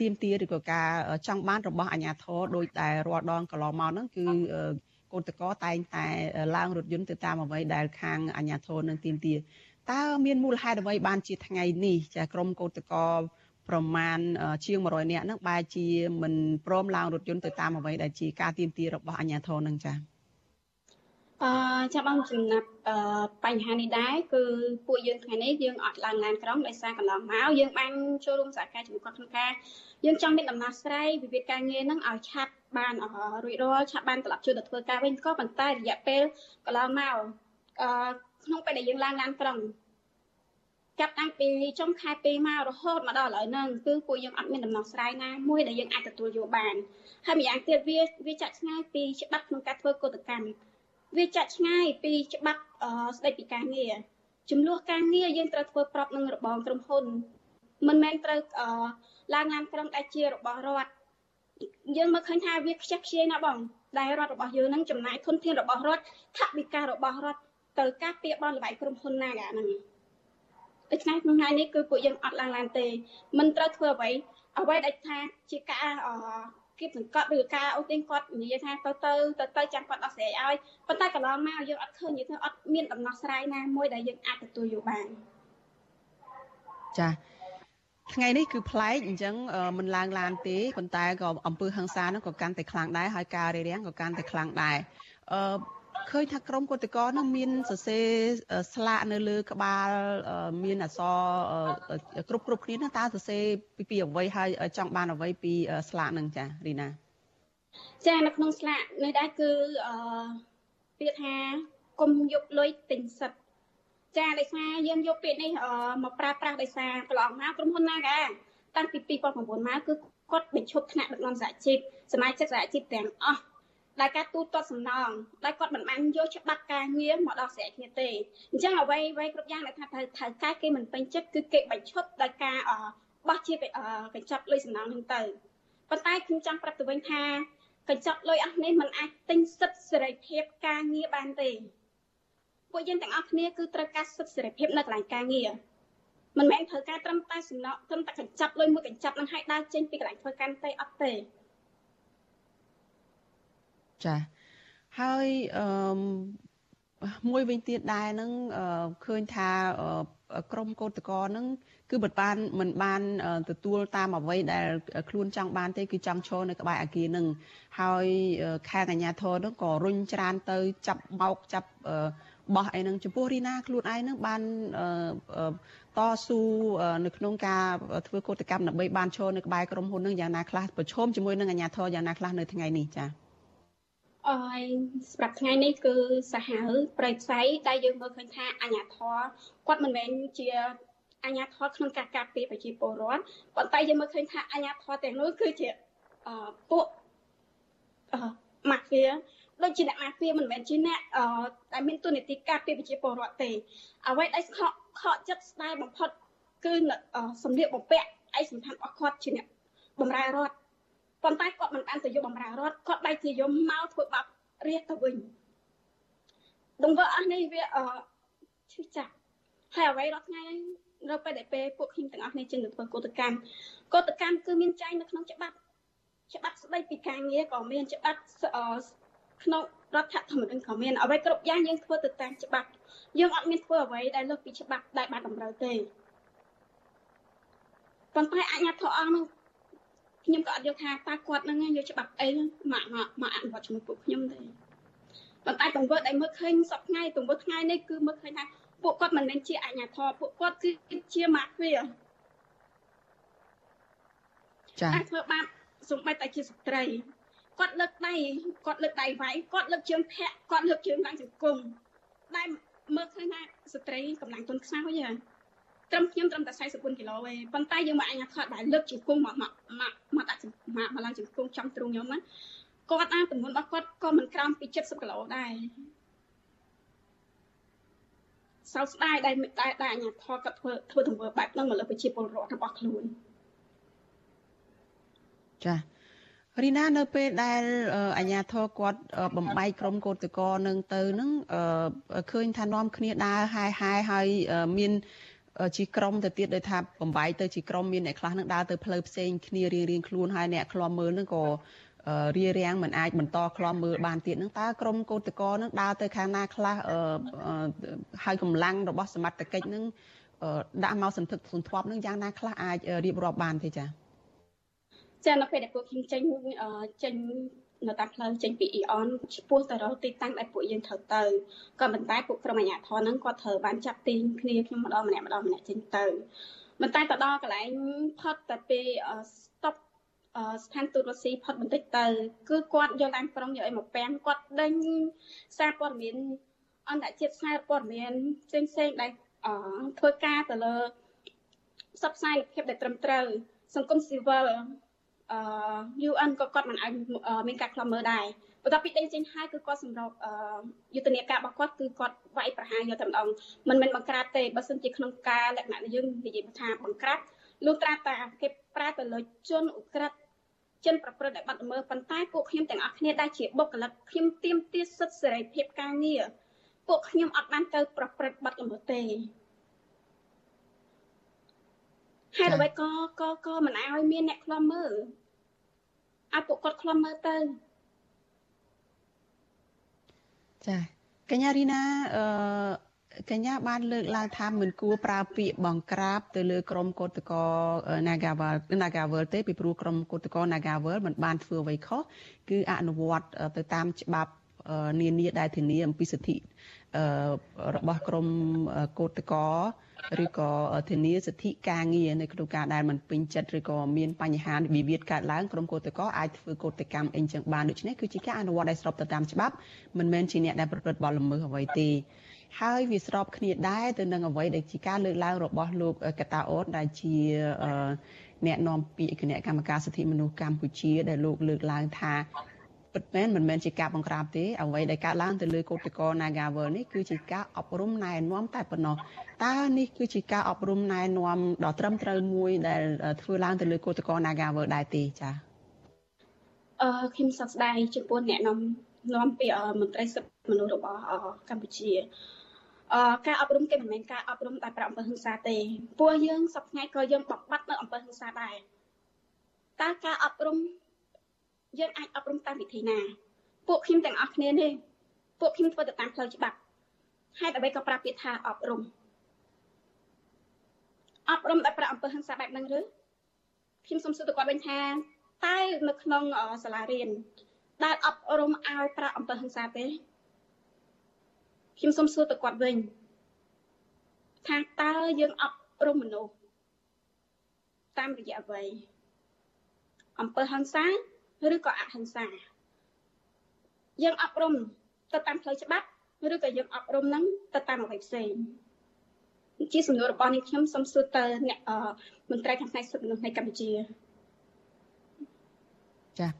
ទៀមទាឬក៏ការចង់បានរបស់អាជ្ញាធរដោយតែរាល់ដងកន្លងមកហ្នឹងគឺ កូនតកតែងតែឡើងរថយន្តទៅតាមអ្វីដែលខាងអាជ្ញាធរនឹងទាមទារតើមានមូលហេតុអ្វីបានជាថ្ងៃនេះចាក្រុមកោតតកប្រមាណជាង100នាក់ហ្នឹងបែរជាមិនព្រមឡើងរថយន្តទៅតាមអ្វីដែលជាការទៀមទារបស់អាជ្ញាធរហ្នឹងចា៎អឺចាំបងចំណាប់អឺបញ្ហានេះដែរគឺពួកយើងថ្ងៃនេះយើងអត់ឡើងឡានក្រុងដោយសារកន្លងមកយើងបានចូលរួមសហការជាមួយគាត់ក្នុងការ យើងចង់មានដំណោះស្រាយវិវាទការងារហ្នឹងឲ្យឆាប់បានរួចរាល់ឆាប់បានត្រឡប់ជួយទៅធ្វើការវិញក៏ប៉ុន្តែរយៈពេលកន្លងមកអឺក្នុងពេលដែលយើងឡើងឡានក្រុងចាប់តាំងពីចុងខែ2មករហូតមកដល់ឥឡូវហ្នឹងគឺពួកយើងអត់មានដំណោះស្រាយណាមួយដែលយើងអាចទទួលយកបានហើយម្យ៉ាងទៀតវាវាចាក់ឆ្ងាយពីច្បាប់ក្នុងការធ្វើកុតកម្មវាចាក់ឆ្ងាយពីច្បាប់ស្តីពីការងារចំនួនការងារយើងត្រូវធ្វើប្របនឹងរបងក្រុមហ៊ុនមិនមែនត្រូវ ឡើងឡានក្រុងដែលជារបស់រដ្ឋយើងមើលឃើញថាវាខ្ជះខ្ជាយណាបងដែលរដ្ឋរបស់យើងនឹងចំណាយធនធានរបស់រដ្ឋថវិការបស់រដ្ឋទៅការពារបនលបែកក្រុមហ៊ុនណាកាហ្នឹងដូច្នេះក្នុងថ្ងៃនេះគឺពួកយើងអត់ឡើងឡានទេមិនត្រូវធ្វើអ្វីអ្វីដែលថាជាការគៀបសង្កត់ឬការអូសទាញគាត់និយាយថាទៅទៅទៅទៅចាំគាត់ដោះស្រាយឲ្យប៉ុន្តែកន្លងមកយើងអត់ឃើញនិយាយថាអត់មានដំណោះស្រាយណាមួយដែលយើងអាចទទួលយកបានចា ថ្ងៃនេះគឺប្លែកអញ្ចឹងមិនឡើងឡានទេប៉ុន្តែក៏អំពើហឹង្សាហ្នឹងក៏កាន់តែខ្លាំងដែរហើយការរារាំងក៏កាន់តែខ្លាំងដែរអឺឃើញថាក្រមគឧតកោនឹងមានសរសេរស្លាកនៅលើក្បាលមានអក្សរគ្រប់គ្រប់គ្នាតើសរសេរពីពីអ្វីហើយចង់បានអ្វីពីស្លាកនឹងចារីណាចានៅក្នុងស្លាកនេះដែរគឺអឺពាក្យថាគុំយកលុយទិញសិទ្ធ ចាដោយសារយើងយកពាក្យនេះមកប្រើប្រាស់ដោយសារកន្លងមកក្រុមហ៊ុនណាកាតាំងពី2009មកគឺគាត់បញ្ឈប់ថ្នាក់ដឹកនាំសហជីពសមាជិកសហជីពទាំងអស់ដែលការទូទាត់សំណងដែលគាត់មិនបានយកច្បាប់ការងារមកដល់ស្រែគ្នាទេអញ្ចឹងអ្វីអ្វីគ្រប់យ៉ាងដែលថាត្រូវត្រូវការគេមិនពេញចិត្តគឺគេបញ្ឈប់ដោយការបោះជាកញ្ចប់លុយសំណងហ្នឹងទៅប៉ុន្តែខ្ញុំចង់ប្រាប់ទៅវិញថាកញ្ចប់លុយអស់នេះมันអាចទិញសិទ្ធិសេរីភាពការងារបានទេ ពួកយើងទាំងអស់គ្នាគឺត្រូវការសិទ្ធិសេរីភាពនៅកន្លែងការងារមិនមែនត្រូវការត្រឹមតែសំណក់ត្រឹមតែកញ្ចប់លុយមួយកញ្ចប់នឹងឲ្យដើរចេញពីកន្លែងធ្វើការទេអត់ទេចាហើយអឺមួយវិញទៀតដែរហ្នឹងឃើញថាក្រមកោតកោហ្នឹង គឺមិនបានមិនបានទទួលតាមអ្វីដែលខ្លួនចង់បានទេគឺចង់ឈរនៅក្បែរអាគារហ្នឹងហើយខាងអាជ្ញាធរហ្នឹងក៏រុញច្រានទៅ ចាប់បោកចាប់ បោះអីហ្នឹងចំពោះរីណាខ្លួនឯងហ្នឹងបានតស៊ូនៅក្នុងការធ្វើកោតកម្មដើម្បីបានឈរនៅក្បែរក្រុមហ៊ុនហ្នឹងយ៉ាងណាខ្លះប្រឈមជាមួយនឹងអាជ្ញាធរយ៉ាងណាខ្លះនៅថ្ងៃនេះចា៎អឺសម្រាប់ថ្ងៃនេះគឺសាហាវប្រៃផ្សៃដែលយើងមើលឃើញថាអាញាធរគាត់មិនមែនជាអាញាធរក្នុងការការពារប្រជាពលរដ្ឋប៉ុន្តែយើងមើលឃើញថាអាញាធរទាំងនោះគឺជាអឺពួកអឺម៉ាហ្វៀ ដូចជាអ្នកម៉ាហ្វៀមិនមែនជាអ្នកអឺដែលមានទូនាទីការពារប្រជាពលរដ្ឋទេអ្វីដែលខកខកចិត្តស្ដាយបំផុតគឺសម្លៀកបំពាក់ឯកសណ្ឋានរបស់គាត់ជាអ្នកបម្រើរដ្ឋប៉ុន្តែគាត់មិនបានទៅយកបំរើរដ្ឋគាត់បែរជាយកមកធ្វើបាបរាជទៅវិញដង្វើអស់នេះវាអឺឈឺចាប់ហើយអ្វីរាល់ថ្ងៃនៅពេលដែលពេលពួកខ្ញុំទាំងអស់គ្នាចេញទៅធ្វើកោតកម្មកោតកម្មគឺមានចែងនៅក្នុងច្បាប់ច្បាប់ស្ដីពីការងារក៏មានច្បាប់ ក្នុងរដ្ឋធម្មនុញ្ញក៏មានអ្វីគ្រប់យ៉ាងយើងធ្វើទៅតាមច្បាប់យើងអត់មានធ្វើអ្វីដែលលើសពីច្បាប់ដែលបានតម្រូវទេប៉ុន្តែអញ្ញាធិអង្គនឹងខ្ញុំក៏អត់យល់ថាតើគាត់នឹងយកច្បាប់អីមកមកមកអនុវត្តជាមួយពួកខ្ញុំទេប៉ុន្តែទង្វើដែលមើលឃើញសប្ថ្ងៃទង្វើថ្ងៃនេះគឺមើលឃើញថាពួកគាត់មិនមែនជាអាជ្ញាធរពួកគាត់គឺជាម៉ាហ្វៀចា៎ធ្វើបាបសំបីតែជាស្ត្រី គាត់លើកដៃគាត់លើកដៃវាយគាត់លើកជើងធាក់គាត់លើកជើងឡើងជង្គង់ដែលមើលឃើញថាស្ត្រីកម្លាំងទុនខ្សោយហ៎ត្រឹមខ្ញុំត្រឹមតែ44គីឡូទេប៉ុន្តែយើងមកអញ្ញាថតដែលលើកជង្គង់មកមកមកមកដាក់មកមកឡើងជង្គង់ចំទ្រូងខ្ញុំណាគាត់អាទម្ងន់របស់គាត់ក៏មិនក្រោមពី70គីឡូដែរសោកស្ដាយដែលដែលដែលអញ្ញាថតគាត់ធ្វើធ្វើទង្វើបែបហ្នឹងមកលើប្រជាពលរដ្ឋរបស់ខ្លួនចា រីណានៅពេលដែលអាញាធរគាត់បំបីក្រុមកោតកោនឹងទៅនឹងឃើញថានាំគ្នាដើរហាយហាយហើយមានជាក្រុមទៅទៀតដោយថាបំបីទៅជាក្រុមមានអ្នកខ្លះនឹងដើរទៅផ្លូវផ្សេងគ្នារៀងរៀងខ្លួនហើយអ្នកខ្លំមើលនឹងក៏រារាំងមិនអាចបន្តខ្លំមើលបានទៀតនឹងតើក្រុមកោតកោនឹងដើរទៅខាងណាខ្លះហើយកម្លាំងរបស់សមត្ថកិច្ចនឹងដាក់មកសន្ធឹកសន្ធាប់នឹងយ៉ាងណាខ្លះអាចរៀបរាប់បានទេចា៎ ចានៅពេលដែលពួកខ្ញុំចេញចេញនៅតាមផ្លូវចេញពីអ៊ីអនឆ្ពោះទៅរកទីតាំងដែលពួកយើងត្រូវទៅក៏ប៉ុន្តែពួកក្រុមអាជ្ញាធរហ្នឹងគាត់ត្រូវបានចាប់ទាញគ្នាខ្ញុំម្ដងម្នាក់ម្ដងម្នាក់ចេញទៅប៉ុន្តែទៅដល់កន្លែងផុតតែពេល stop ស្ថានទូតរុស្ស៊ីផុតបន្តិចទៅគឺគាត់យកឡានក្រុងយកអីមកពាំងគាត់ដេញសារព័ត៌មានអន្តរជាតិសារព័ត៌មានផ្សេងផ្សេងដែលធ្វើការទៅលើផ្សព្វផ្សាយភាពដែលត្រឹមត្រូវសង្គមស៊ីវិលអឺ UN ក៏គាត់មិនអាចមានការខ្លាំមើលដែរបន្ទាប់ពីដេញចេញហើយគឺគាត់សម្របយុទ្ធនាការរបស់គាត់គឺគាត់វាយប្រហារយកតែម្ដងមិនមែនបង្ក្រាបទេបើសិនជាក្នុងការលក្ខណៈយើងនិយាយថាបង្ក្រាបលុះត្រាតែគេប្រើទៅលើជនអ ுக ្រិតជនប្រព្រឹត្តដែលបាត់ល្មើសប៉ុន្តែពួកខ្ញុំទាំងអស់គ្នាដែលជាបុគ្គលិកខ្ញុំទៀមទាសិទ្ធិសេរីភាពការងារពួកខ្ញុំអត់បានទៅប្រព្រឹត្តបាត់ល្មើសទេ ហេតុអ្វីក៏ក៏ក៏មិនឲ្យមានអ្នកខ្លំមើលឲ្យពួកគាត់ខ្លំមើលទៅចាកញ្ញារីណាអឺកញ្ញាបានលើកឡើងថាមិនគួរប្រើពាក្យបង្ក្រាបទៅលើក្រុមកោតក្រ Nagavel Nagavel ទេពីព្រោះក្រុមកោតក្រ Nagavel មិនបានធ្វើអ្វីខុសគឺអនុវត្តទៅតាមច្បាប់នានាដែលធានាអំពីសិទ្ធិ របស់ក្រមកោតក្រឬក៏ធានាសិទ្ធិការងារនៅក្នុងការដែលមិនពេញចិត្តឬក៏មានបញ្ហាវិវាទកើតឡើងក្រុមកោតក្រអាចធ្វើកោតកម្មអីចឹងបានដូច្នេះគឺជាការអនុវត្តដែលស្របទៅតាមច្បាប់មិនមែនជាអ្នកដែលប្រព្រឹត្តបទល្មើសអ្វីទេហើយវាស្របគ្នាដែរទៅនឹងអ្វីដែលជាការលើកឡើងរបស់លោកកតាអូនដែលជាអ្នកនាំពាក្យគណៈកម្មការសិទ្ធិមនុស្សកម្ពុជាដែលលោកលើកឡើងថា ពិតមែនមិនមែនជាការបង្ក្រាបទេអ្វីដែលកើតឡើងទៅលើកោតក្រ Nagavel នេះគឺជាការអប់រំណែនាំតែប៉ុណ្ណោះតើនេះគឺជាការអប់រំណែនាំដ៏ត្រឹមត្រូវមួយដែលធ្វើឡើងទៅលើកោតក្រ Nagavel ដែរទេចា៎អឺខ្ញុំសោកស្ដាយចំពោះអ្នកនាំនាំពីមន្ត្រីសិទ្ធិមនុស្សរបស់កម្ពុជាអឺការអប់រំគេមិនមែនការអប់រំតែប្រអំពើហិង្សាទេពួកយើងសប្តាហ៍ថ្ងៃក៏យើងបំបត្តិនៅអំពើហិង្សាដែរតើការអប់រំ យើងអាចអប់រំតាមវិធីណាពួកខ្ញុំទាំងអស់គ្នានេះពួកខ្ញុំធ្វើទៅតាមផ្លូវច្បាប់ហេតុអ្វីក៏ប្រាប់ពាក្យថាអប់រំអប់រំដែលប្រាក់អំពើហិង្សាបែបហ្នឹងឬខ្ញុំសូមសួរទៅគាត់វិញថាតើនៅក្នុងសាលារៀនដែលអប់រំឲ្យប្រាក់អំពើហិង្សាទេខ្ញុំសូមសួរទៅគាត់វិញថាតើយើងអប់រំមនុស្សតាមរយៈអ្វីអំពើហិង្សា ឬក៏អហិង្សាយើងអប់រំទៅតាមផ្លូវច្បាប់ឬក៏យើងអប់រំនឹងទៅតាមអ្វីផ្សេងជាសំណួររបស់នេះខ្ញុំសូមសួរទៅអ្នកមន្ត្រីខាងផ្នែកសិទ្ធិមនុស្សនៃកម្ពុជាចា៎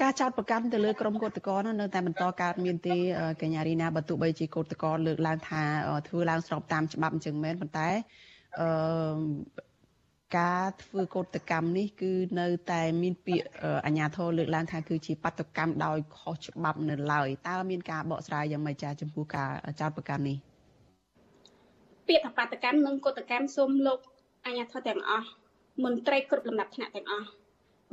ការចោតប្រកាន់ទៅលើក្រុមកោតក្រនោះនៅតែបន្តកើតមានទេកញ្ញារីណាបើទោះបីជាកោតក្រលើកឡើងថាធ្វើឡើងស្របតាមច្បាប់អញ្ចឹងមែនប៉ុន្តែអឺ ការធ្វើកោតកម្មនេះគឺនៅតែមានពាក្យអាញាធរលើកឡើងថាគឺជាបាតកម្មដោយខុសច្បាប់នៅឡើយតើមានការបកស្រាយយ៉ាងម៉េចចាចំពោះការចោតប្រកាន់នេះពាក្យថាបាតកម្មនិងកោតកម្មសូមលោកអាញាធរទាំងអស់មន្ត្រីគ្រប់លំដាប់ថ្នាក់ទាំងអស់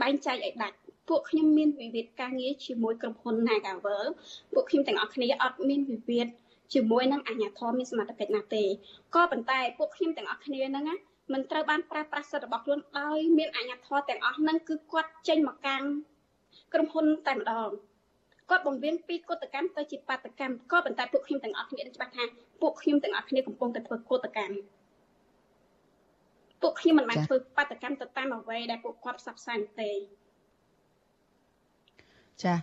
បែងចែកឲ្យដាច់ពួកខ្ញុំមានវិវាទការងារជាមួយក្រុមហ៊ុន Nagavel ពួកខ្ញុំទាំងអស់គ្នាអត់មានវិវាទជាមួយនឹងអាជ្ញាធរមានសមត្ថកិច្ចណាទេក៏ប៉ុន្តែពួកខ្ញុំទាំងអស់គ្នាហ្នឹងណា មិនត្រូវបានប្រើប្រាស់សិទ្ធិរបស់ខ្លួនដោយមានអាជ្ញាធរទាំងអស់ហ្នឹងគឺគាត់ចេញមកកាន់ក្រុមហ៊ុនតែម្ដងគាត់បង្រៀនពីកតកម្មទៅជាបាតកម្មក៏ប៉ុន្តែពួកខ្ញុំទាំងអស់គ្នាច្បាស់ថាពួកខ្ញុំទាំងអស់គ្នាកំពុងតែធ្វើកតកម្មពួកខ្ញុំមិនបានធ្វើបាតកម្មទៅតាមអ្វីដែលពួកគាត់ផ្សព្វផ្សាយទេចា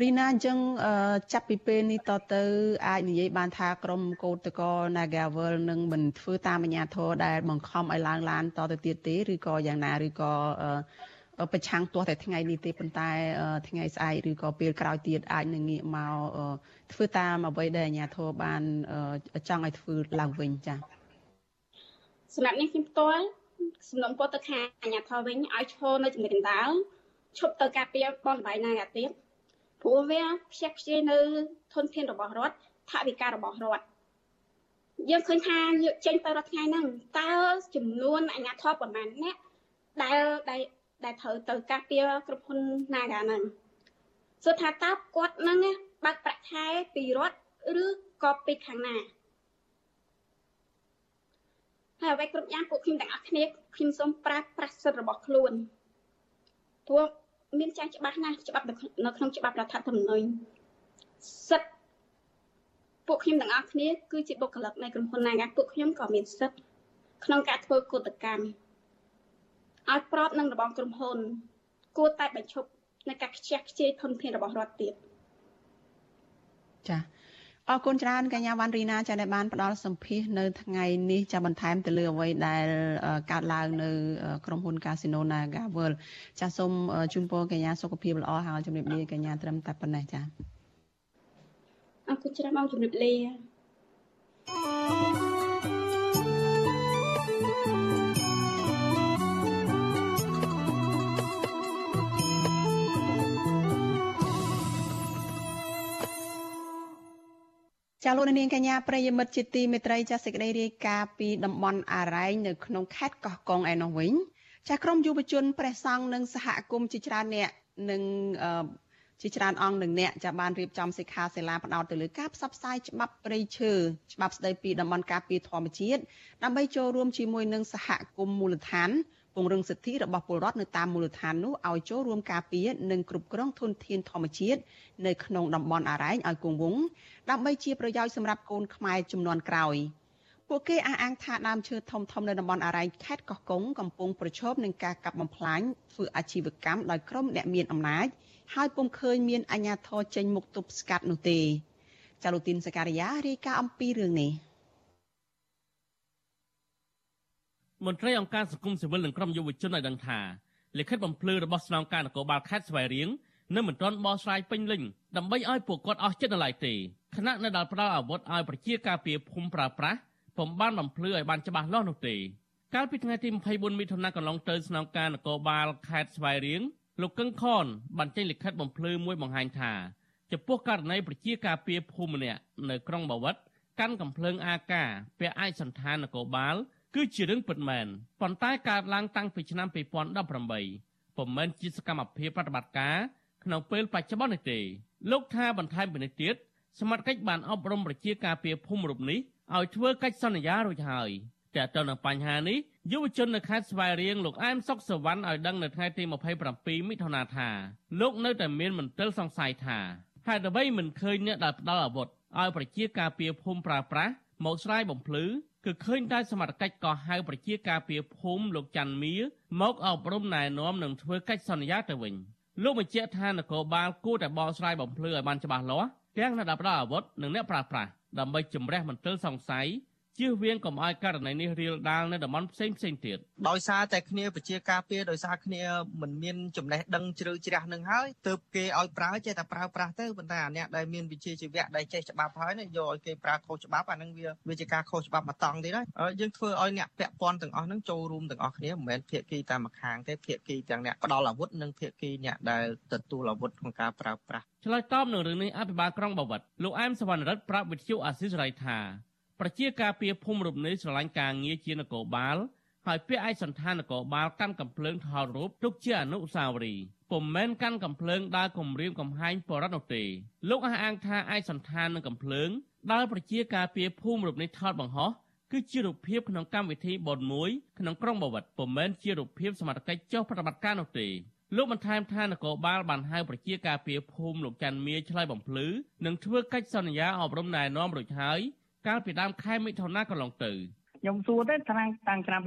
រីណាអញ្ចឹងចាប់ពីពេលនេះតទៅអាចនិយាយបានថាក្រមកោតកោ Nagavel នឹងមិនធ្វើតាមអាញាធរដែលបង្ខំឲ្យឡើងឡានតទៅទៀតទេឬក៏យ៉ាងណាឬក៏ប្រឆាំងទាស់តែថ្ងៃនេះទេប៉ុន្តែថ្ងៃស្អែកឬក៏ពេលក្រោយទៀតអាចនឹងងាកមកធ្វើតាមអ្វីដែលអាញាធរបានចង់ឲ្យធ្វើឡើងវិញចា៎សម្រាប់នេះខ្ញុំផ្ទាល់សំណុំពរទៅខាងអាញាធរវិញឲ្យឈរនៅចំណុចកណ្ដាលឈប់ទៅការពារបនលបាយណាទៀត ព្រោះវាខ្ជះខ្ជាយនៅធនធានរបស់រដ្ឋថវិការបស់រដ្ឋយើងឃើញថាយកចេញទៅរាល់ថ្ងៃហ្នឹងតើចំនួនអាជ្ញាធរប៉ុន្មានអ្នកដែលដែលដែលត្រូវទៅការពារគ្រប់ហ៊ុន Naga ហ្នឹងសួរថាតើគាត់ហ្នឹងបើកប្រាក់ខែពីរដ្ឋឬក៏ពីខាងណាហើយអ្វីគ្រប់យ៉ាងពួកខ្ញុំទាំងអស់គ្នាខ្ញុំសូមប្រើប្រាស់សិទ្ធិរបស់ខ្លួនព្រោះ មានចាស់ច្បាស់ណាស់ច្បាប់នៅក្នុងច្បាប់រដ្ឋធម្មនុញ្ញសិទ្ធិពួកខ្ញុំទាំងអស់គ្នាគឺជាបុគ្គលិកនៃក្រុមហ៊ុន Naga ពួកខ្ញុំក៏មានសិទ្ធិក្នុងការធ្វើកតកម្មឲ្យប្របនឹងរបងក្រុមហ៊ុន គួរតែបញ្ឈប់នៃការខ្ជះខ្ជាយធនធានរបស់រដ្ឋទៀតចា៎ អរគុណច្រើនកញ្ញាវ៉ាន់រីណាចាដែលបានផ្ដល់សម្ភាសនៅថ្ងៃនេះចាបន្ថែមទៅលើអ្វីដែលកើតឡើងនៅក្រុមហ៊ុន Casino Naga World ចាសូមជូនពរកញ្ញាសុខភាពល្អហើយជំរាបលាកញ្ញាត្រឹមតែប៉ុណ្ណេះចាអរគុណច្រើនបងជំរាបលា ចាលោកនាងកញ្ញាប្រិយមិត្តជាទីមេត្រីចាសេចក្តីរាយការណ៍ពីតំបន់អារ៉ែងនៅក្នុងខេត្តកោះកុងឯនោះវិញចាក្រមយុវជនព្រះសង្ឃនិងសហគមន៍ជាច្រើនអ្នកនឹងជាច្រើនអង្គនឹងអ្នកចាបានរៀបចំសិក្ខាសាលាផ្ដោតទៅលើការផ្សព្វផ្សាយច្បាប់ព្រៃឈើច្បាប់ស្តីពីតំបន់ការពារធម្មជាតិដើម្បីចូលរួមជាមួយនឹងសហគមន៍មូលដ្ឋាន ពង្រឹងសិទ្ធិរបស់ពលរដ្ឋនៅតាមមូលដ្ឋាននោះឲ្យចូលរួមការពារនិងគ្រប់គ្រងធនធានធម្មជាតិនៅក្នុងតំបន់អរ៉ែងឲ្យគង់វង្សដើម្បីជាប្រយោជន៍សម្រាប់កូនខ្មែរចំនួនក្រោយពួកគេអះអាងថាដើមឈើធំធំនៅតំបន់អរ៉ែងខេត្តកោះកុងកំពុងប្រឈមនឹងការកាប់បំផ្លាញធ្វើអាជីវកម្មដោយក្រុមអ្នកមានអំណាចហើយពុំឃើញមានអាជ្ញាធរចេញមុខទប់ស្កាត់នោះទេចាលូទីនសការីយ៉ារាយការណ៍អំពីរឿងនេះ មន្ត្រីអង្គការសង្គមស៊ីវិលនិងក្រុមយុវជនឲ្យដឹងថាលិខិតបំភ្លឺរបស់ស្នងការនគរបាលខេត្តស្វាយរៀងនៅមិនទាន់បោះស្រាយពេញលេញដើម្បីឲ្យពួកគាត់អស់ចិត្តនៅឡើយទេខណៈនៅដល់ផ្ដល់អាវុធឲ្យប្រជាការពារភូមិប្រើប្រាស់ពុំបានបំភ្លឺឲ្យបានច្បាស់លាស់នោះទេកាលពីថ្ងៃទី24មិថុនាកន្លងទៅស្នងការនគរបាលខេត្តស្វាយរៀងលោកកឹងខនបានចេញលិខិតបំភ្លឺមួយបង្ហាញថាចំពោះករណីប្រជាការពារភូមិម្នាក់នៅក្រុងបាវិតកាន់កំភ្លើងអាកាពាក់ឯកសន្តាននគរបាល គឺជារឿងពិតមែនប៉ុន្តែកើតឡើងតាំងពីឆ្នាំ2018ពុំមែនជាសកម្មភាពប្រតិបត្តិការក្នុងពេលបច្ចុប្បន្ននេះទេលោកថាបន្ថែមពីនេះទៀតសមត្ថកិច្ចបានអប់រំប្រជាការពារភូមិរូបនេះឲ្យធ្វើកិច្ចសន្យារួចហើយតែទៅនឹងបញ្ហានេះយុវជននៅខេត្តស្វាយរៀងលោកអែមសុកសវណ្ណឲ្យដឹងនៅថ្ងៃទី27មិថុនាថាលោកនៅតែមានមន្ទិលសង្ស័យថាហេតុអ្វីមិនឃើញអ្នកដែលផ្ដល់អាវុធឲ្យប្រជាការពារភូមិប្រើប្រាស់មកស្រាយបំភ្លឺ គឺឃើញតែសមត្ថកិច្ចក៏ហៅប្រជាការពារភូមិលោកច័ន្ទមៀមកអប់រំណែនាំនិងធ្វើកិច្ចសន្យាទៅវិញលោកបញ្ជាក់ថានគរបាលគួរតែបកស្រាយបំភ្លឺឲ្យបានច្បាស់លាស់ទាំងអ្នកដែលប្រើអាវុធនិងអ្នកប្រើប្រាស់ដើម្បីជំរះមន្ទិលសង្ស័យ ជៀសវាងកុំឲ្យករណីនេះរៀលដាលនៅតំបន់ផ្សេងផ្សេងទៀតដោយសារតែគ្នាប្រជាការពារដោយសារគ្នាមិនមានចំណេះដឹងជ្រៅជ្រះនឹងហើយទើបគេឲ្យប្រើចេះតែប្រើប្រាស់ទៅប៉ុន្តែអាអ្នកដែលមានវិជ្ជាជីវៈដែលចេះច្បាប់ហើយយកឲ្យគេប្រើខុសច្បាប់អានឹងវាវាជាការខុសច្បាប់មកតង់ទៀតហើយយើងធ្វើឲ្យអ្នកពាក់ព័ន្ធទាំងអស់នឹងចូលរួមទាំងអស់គ្នាមិនមែនភាគីតែម្ខាងទេភាគីទាំងអ្នកផ្ដល់អាវុធនិងភាគីអ្នកដែលទទួលអាវុធក្នុងការប្រើប្រាស់ឆ្លើយតបនឹងរឿងនេះអភិបាលក្រុងបាវិតលោកអែមសវណ្ណរិទ្ធប្រាប់វិទ្យុអាស៊ីសេរីថា ប្រជាការពារភូមិរូបនេះស្រឡាញ់ការងារជានគរបាលហើយពាក្យឯកសន្តាននគរបាលកាន់កំភ្លើងថតរូបទុកជាអនុស្សាវរីយ៍ពុំមែនកាន់កំភ្លើងដើរគំរាមកំហែងបរិបទនោះទេលោកអះអាងថាឯកសន្តាននឹងកំភ្លើងដើរប្រជាការពារភូមិរូបនេះថតបង្ហោះគឺជារូបភាពក្នុងកម្មវិធីបុណ្យមួយក្នុងក្រុងបាវិតពុំមែនជារូបភាពសមត្ថកិច្ចចុះប្រតិបត្តិការនោះទេលោកបន្ថែមថានគរបាលបានហៅប្រជាការពារភូមិលោកច័ន្ទមាឆ្លើយបំភ្លឺនិងធ្វើកិច្ចសន្យាអប់រំណែនាំរួចហើយ កាលពីដើមខែមិថុនាកន្លងទៅខ្ញុំសួរទៅឆ្នាំតាំងឆ្នាំ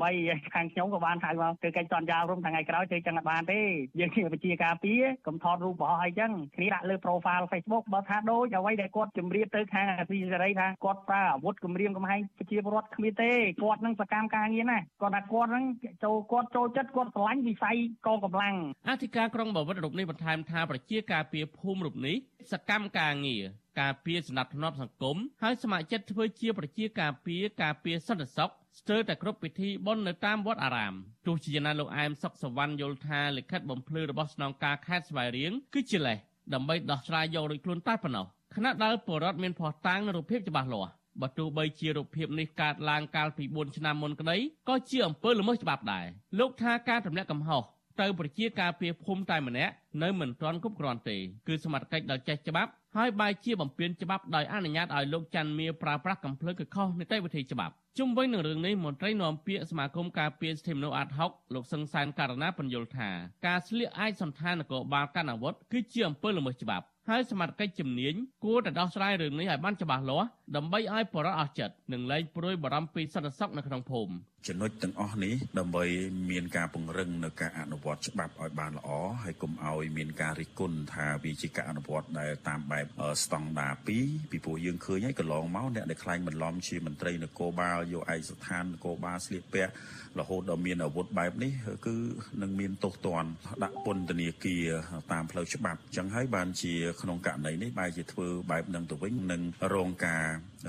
2018ខាងខ្ញុំក៏បានហៅមកធ្វើកិច្ចសន្យារួមថ្ងៃក្រោយធ្វើចឹងអត់បានទេយើងជាវិជាការពារកុំថតរូបបោះអីចឹងគ្នាដាក់លើ profile Facebook បើថាដូចអ្វីដែលគាត់ជម្រាបទៅខាងអាស៊ីសេរីថាគាត់ប្រើអាវុធគម្រាមកំហែងប្រជាពលរដ្ឋគ្មានទេគាត់នឹងសកម្មការងារណាគាត់ថាគាត់នឹងចូលគាត់ចូលចិត្តគាត់ស្រឡាញ់វិស័យកងកម្លាំងអធិការក្រុងបាវិតរូបនេះបន្ថែមថាប្រជាការពារភូមិរូបនេះសកម្មការងារ ការពារសំណាក់ធ្នាប់សង្គមហើយស្ម័គ្រចិត្តធ្វើជាប្រជាការពារការពារសន្តិសុខស្ទើរតែគ្រប់ពិធីបុណ្យនៅតាមវត្តអារាមទោះជាយ៉ាងណាលោកអែមសុកសវណ្ណយល់ថាលិខិតបំភ្លឺរបស់ស្នងការខេត្តស្វាយរៀងគឺជាលេសដើម្បីដោះស្រាយយករួចខ្លួនតែប៉ុណ្ណោះខណៈដែលពលរដ្ឋមានភ័ស្តុតាងនិងរូបភាពច្បាស់លាស់បើទោះបីជារូបភាពនេះកើតឡើងកាលពី4ឆ្នាំមុនក្តីក៏ជាអំពើល្មើសច្បាប់ដែរលោកថាការទម្លាក់កំហុសទៅប្រជាការពារភូមិតែម្នាក់នៅមិនទាន់គ្រប់គ្រាន់ទេគឺសមត្ថកិច្ចដែលចេះច្បាប់ ហហើយបែរជាបំពេញច្បាប់ដោយអនុញ្ញាតឲ្យលោកច័ន្ទមាសប្រើប្រាស់កំភ្លើងកខុសនីតិវិធីច្បាប់ជុំវិញនឹងរឿងនេះមន្ត្រីនាំពាក្យសមាគមការពារសិទ្ធិមនុស្សអាត់ហុកលោកសឹងសានករណាបញ្យល់ថាការស្លៀកឯកសន្តាននគរបាលកាន់អាវុធគឺជាអំពើល្មើសច្បាប់ហើយសមត្ថកិច្ចជំនាញគួរតែដោះស្រាយរឿងនេះឲ្យបានច្បាស់លាស់ដើម្បីឲ្យបរិបទអស់ចិត្តនិងលែងព្រួយបារម្ភពីសន្តិសុខនៅក្នុងភូមិចំណុចទាំងអស់នេះដើម្បីមានការពង្រឹងនៅការអនុវត្តច្បាប់ឲ្យបានល្អហើយកុំឲ្យមានការរិះគន់ថាវាជាការអនុវត្តដែលតាមបែបស្តង់ដារ2ពីព្រោះយើងឃើញហើយកន្លងមកអ្នកដែលខ្លាញ់បន្លំជាមន្ត្រីនគរបាលយកឯកស្ថាននគរបាលស្លៀកពាក់រហូតដល់មានអាវុធបែបនេះគឺនឹងមានទោសទណ្ឌដាក់ពន្ធនាគារតាមផ្លូវច្បាប់អញ្ចឹងហើយបានជាក្នុងករណីនេះបែរជាធ្វើបែបនឹងទៅវិញនឹងរងការ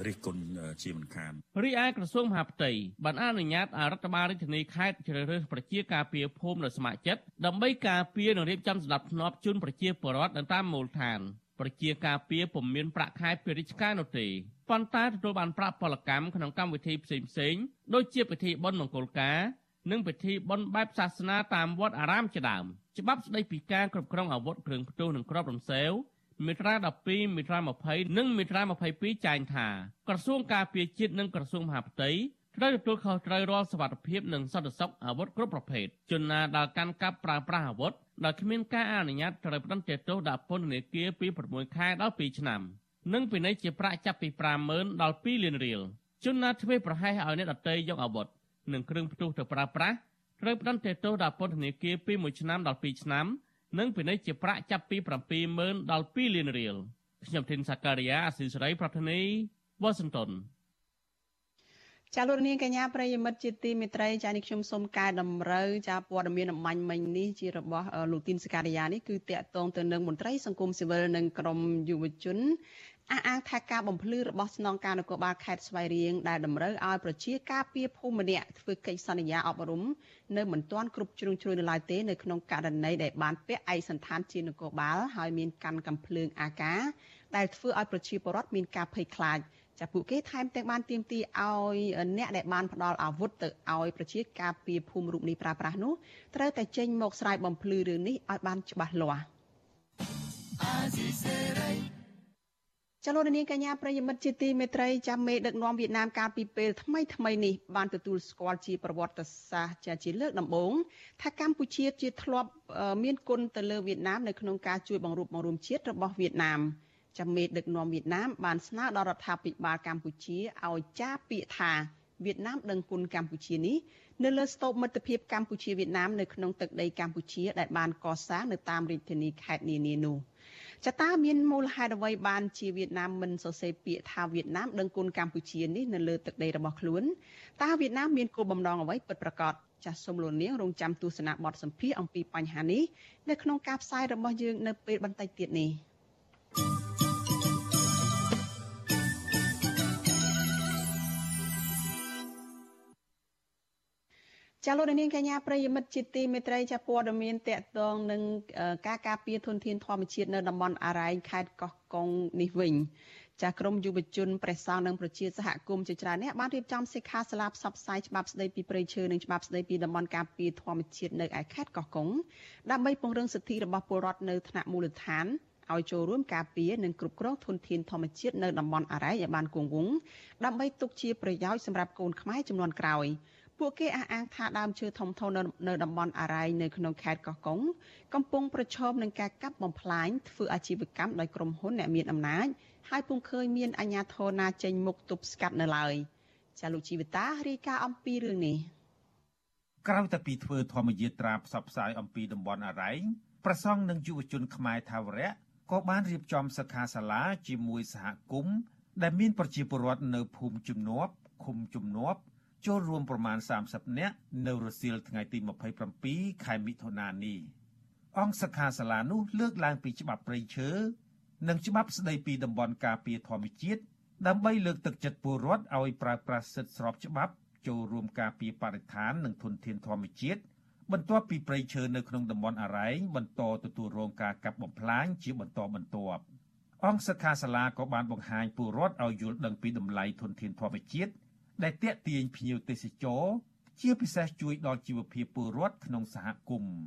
រិះគន់ជាមិនខានរីឯក្រសួងមហាផ្ទៃបានអនុញ្ញាតឲ្យរដ្ឋបាលរាជធានីខេត្តជ្រើសរើសប្រជាការពារភូមិនៅស្ម័គ្រចិត្តដើម្បីការពារនិងរៀបចំសម្ដាប់ធ្នាប់ជូនប្រជាពលរដ្ឋនៅតាមមូលដ្ឋានប្រជាការពារពុំមានប្រាក់ខែពីរាជការនោះទេប៉ុន្តែទទួលបានប្រាក់ពលកម្មក្នុងកម្មវិធីផ្សេងផ្សេងដូចជាពិធីបុណ្យមង្គលការនិងពិធីបុណ្យបែបសាសនាតាមវត្តអារាមជាដើមច្បាប់ស្តីពីការគ្រប់គ្រងអាវុធគ្រឿងផ្ទុះនិងគ្រាប់រំសេវ មាត្រា12មាត្រា20និងមាត្រា22ចែងថាក្រសួងការពារជាតិនិងក្រសួងមហាផ្ទៃត្រូវទទួលខុសត្រូវរាល់សវត្ថិភាពនិងសន្តិសុខអាវុធគ្រប់ប្រភេទជនណាដែលកាន់កាប់ប្រើប្រាស់អាវុធដោយគ្មានការអនុញ្ញាតត្រូវផ្តន្ទាទោសដាក់ពន្ធនាគារពី6ខែដល់2ឆ្នាំនិងពិន័យជាប្រាក់ចាប់ពី50000ដល់2លានរៀលជនណាធ្វេសប្រហែសឲ្យអ្នកដទៃយកអាវុធនិងគ្រឿងផ្ទុះទៅប្រើប្រាស់ត្រូវផ្តន្ទាទោសដាក់ពន្ធនាគារពី1ឆ្នាំដល់2ឆ្នាំ និងពិន័យជាប្រាក់ចាប់ពី70000ដល់2លានរៀលខ្ញុំធីនសាការីយ៉ាអស៊ីសេរីប្រធានីវ៉ាស៊ីនតោនចាលោកនាងកញ្ញាប្រិយមិត្តជាទីមេត្រីចានេះខ្ញុំសូមកែតម្រូវចាព័ត៌មានអំបញ្ញមិញនេះជារបស់លោកទីនសការីយ៉ានេះគឺតាក់ទងទៅនឹងមន្ត្រីសង្គមស៊ីវិលនិងក្រមយុវជន អះអាងថាការបំភ្លឺរបស់ស្នងការនគរបាលខេត្តស្វាយរៀងដែលតម្រូវឲ្យប្រជាការពារភូមិម្នាក់ធ្វើកិច្ចសន្យាអប់រំនៅមិនទាន់គ្រប់ជ្រុងជ្រោយនៅឡើយទេនៅក្នុងករណីដែលបានពាក់ឯកសន្តានជានគរបាលហើយមានកាន់កំភ្លើងអាកាដែលធ្វើឲ្យប្រជាពលរដ្ឋមានការភ័យខ្លាចចាពួកគេថែមទាំងបានទាមទារឲ្យអ្នកដែលបានផ្ដល់អាវុធទៅឲ្យប្រជាការពារភូមិរូបនេះប្រើប្រាស់នោះត្រូវតែចេញមកស្រាយបំភ្លឺរឿងនេះឲ្យបានច្បាស់លាស់ ចលនានាងកញ្ញាប្រិយមិត្តជាទីមេត្រីចាំមេដឹកនាំវៀតណាមកាលពីពេលថ្មីថ្មីនេះបានទទួលស្គាល់ជាប្រវត្តិសាស្ត្រជាលើកដំបូងថាកម្ពុជាជាធ្លាប់មានគុណទៅលើវៀតណាមនៅក្នុងការជួយបង្រួបបង្រួមជាតិរបស់វៀតណាមចាំមេដឹកនាំវៀតណាមបានស្នើដល់រដ្ឋាភិបាលកម្ពុជាឲ្យចារពាក្យថាវៀតណាមដឹងគុណកម្ពុជានេះនៅលើស្តូបមិត្តភាពកម្ពុជាវៀតណាមនៅក្នុងទឹកដីកម្ពុជាដែលបានកសាងនៅតាមរាជធានីខេត្តនានានោះ ចតាមានមូលហេតុអ្វីបានជាវៀតណាមមិនសរសេរពាក្យថាវៀតណាមដឹងគុណកម្ពុជានេះនៅលើទឹកដីរបស់ខ្លួនតើវៀតណាមមានគោលបំណងអ្វីពិតប្រាកដចាសសូមលោកនាងរងចាំទស្សនាបទសម្ភាសអំពីបញ្ហានេះនៅក្នុងការផ្សាយរបស់យើងនៅពេលបន្តិចទៀតនេះ។ ចាលោកនាងកញ្ញាប្រិយមិត្តជាទីមេត្រីចាព័ត៌មានតកតងនឹងការការពារធនធានធម្មជាតិនៅតំបន់អរ៉ែងខេត្តកោះកុងនេះវិញចាក្រមយុវជនព្រះសង្ឃនិងប្រជាសហគមន៍ជាច្រើនអ្នកបានរៀបចំសិក្ខាសាលាផ្សព្វផ្សាយច្បាប់ស្តីពីព្រៃឈើនិងច្បាប់ស្តីពីតំបន់ការពារធម្មជាតិនៅឯខេត្តកោះកុងដើម្បីពង្រឹងសិទ្ធិរបស់ពលរដ្ឋនៅថ្នាក់មូលដ្ឋានឲ្យចូលរួមការពារនិងគ្រប់គ្រងធនធានធម្មជាតិនៅតំបន់អរ៉ែងឲ្យបានគង់វង្សដើម្បីទុកជាប្រយោជន៍សម្រាប់កូនខ្មែរចំនួនក្រោយ។ ពួកគេអះអាងថាដើមឈើធំធំនៅតំបន់អារ៉ៃនៅក្នុងខេត្តកោះកុងកំពុងប្រឈមនឹងការកាប់បំផ្លាញធ្វើអាជីវកម្មដោយក្រុមហ៊ុនអ្នកមានអំណាចហើយពុំឃើញមានអាជ្ញាធរណាចេញមុខទប់ស្កាត់នៅឡើយចាលោកជីវិតារាយការណ៍អំពីរឿងនេះក្រៅតែពីធ្វើធម្មយាត្រាផ្សព្វផ្សាយអំពីតំបន់អារ៉ៃប្រសង់និងយុវជនខ្មែរថាវរៈក៏បានរៀបចំសិក្ខាសាលាជាមួយសហគមន៍ដែលមានប្រជាពលរដ្ឋនៅភូមិជំនាប់ឃុំជំនាប់ ចូលរួមប្រមាណ30នាក់នៅរសៀលថ្ងៃទី27ខែមិថុនានេះអង្គសិក្ខាសាលានោះលើកឡើងពីច្បាប់ព្រៃឈើនិងច្បាប់ស្តីពីតំបន់ការពារធម្មជាតិដើម្បីលើកទឹកចិត្តពលរដ្ឋឲ្យប្រើប្រាស់សិទ្ធិស្របច្បាប់ចូលរួមការពារបរិស្ថាននិងធនធានធម្មជាតិបន្ទាប់ពីព្រៃឈើនៅក្នុងតំបន់អរ៉ែងបន្តទទួលរងការកាប់បំផ្លាញជាបន្តបន្ទាប់អង្គសិក្ខាសាលាក៏បានបង្ហាញពលរដ្ឋឲ្យយល់ដឹងពីតម្លៃធនធានធម្មជាតិ ដែលតាក់ទាញភ្ញៀវទេសចរជាពិសេសជួយដល់ជីវភាពពលរដ្ឋក្នុងសហគមន៍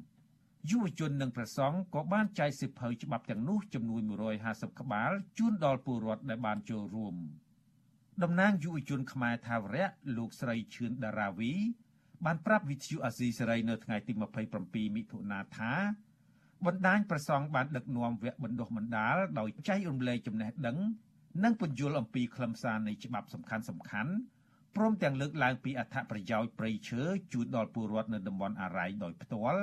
យុវជននិងប្រសង់ក៏បានចែកសិភៅច្បាប់ទាំងនោះចំនួន150ក្បាលជូនដល់ពលរដ្ឋដែលបានចូលរួមតំណាងយុវជនខ្មែរថាវរៈលោកស្រីឈឿនដារាវី បានប្រាប់វិទ្យុអាស៊ីសេរីនៅថ្ងៃទី27មិថុនាថាបណ្ដាញប្រសង់បានដឹកនាំវគ្គបណ្ដុះបណ្ដាលដោយចែករំលែកចំណេះដឹង និងពន្យល់អំពីខ្លឹមសារនៃច្បាប់សំខាន់សំខាន់ ព្រមទាំងលើកឡើងពីអត្ថប្រយោជន៍ព្រៃឈើជូនដល់ពលរដ្ឋនៅតំបន់អារ៉ៃដោយផ្ទាល់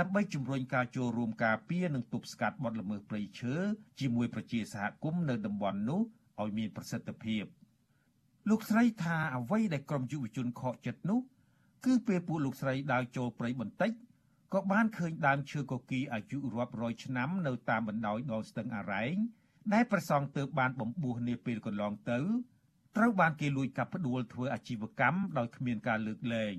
ដើម្បីជំរុញការចូលរួមការពារនិងទប់ស្កាត់បទល្មើសព្រៃឈើជាមួយប្រជាសហគមន៍នៅតំបន់នោះឲ្យមានប្រសិទ្ធភាពលោកស្រីថាអ្វីដែលក្រុមយុវជនខកចិត្តនោះ គឺពេលពួកលោកស្រីដើរចូលព្រៃបន្តិចក៏បានឃើញដើមឈើកគីអាយុរាប់រយឆ្នាំនៅតាមបណ្ដោយដងស្ទឹងអារ៉ែងដែលប្រសង់ទើបបានបំពោះនាពេលកន្លងទៅ ត្រូវបានគេលួចកាប់ផ្ដួលធ្វើអាជីវកម្មដោយគ្មានការលើកលែង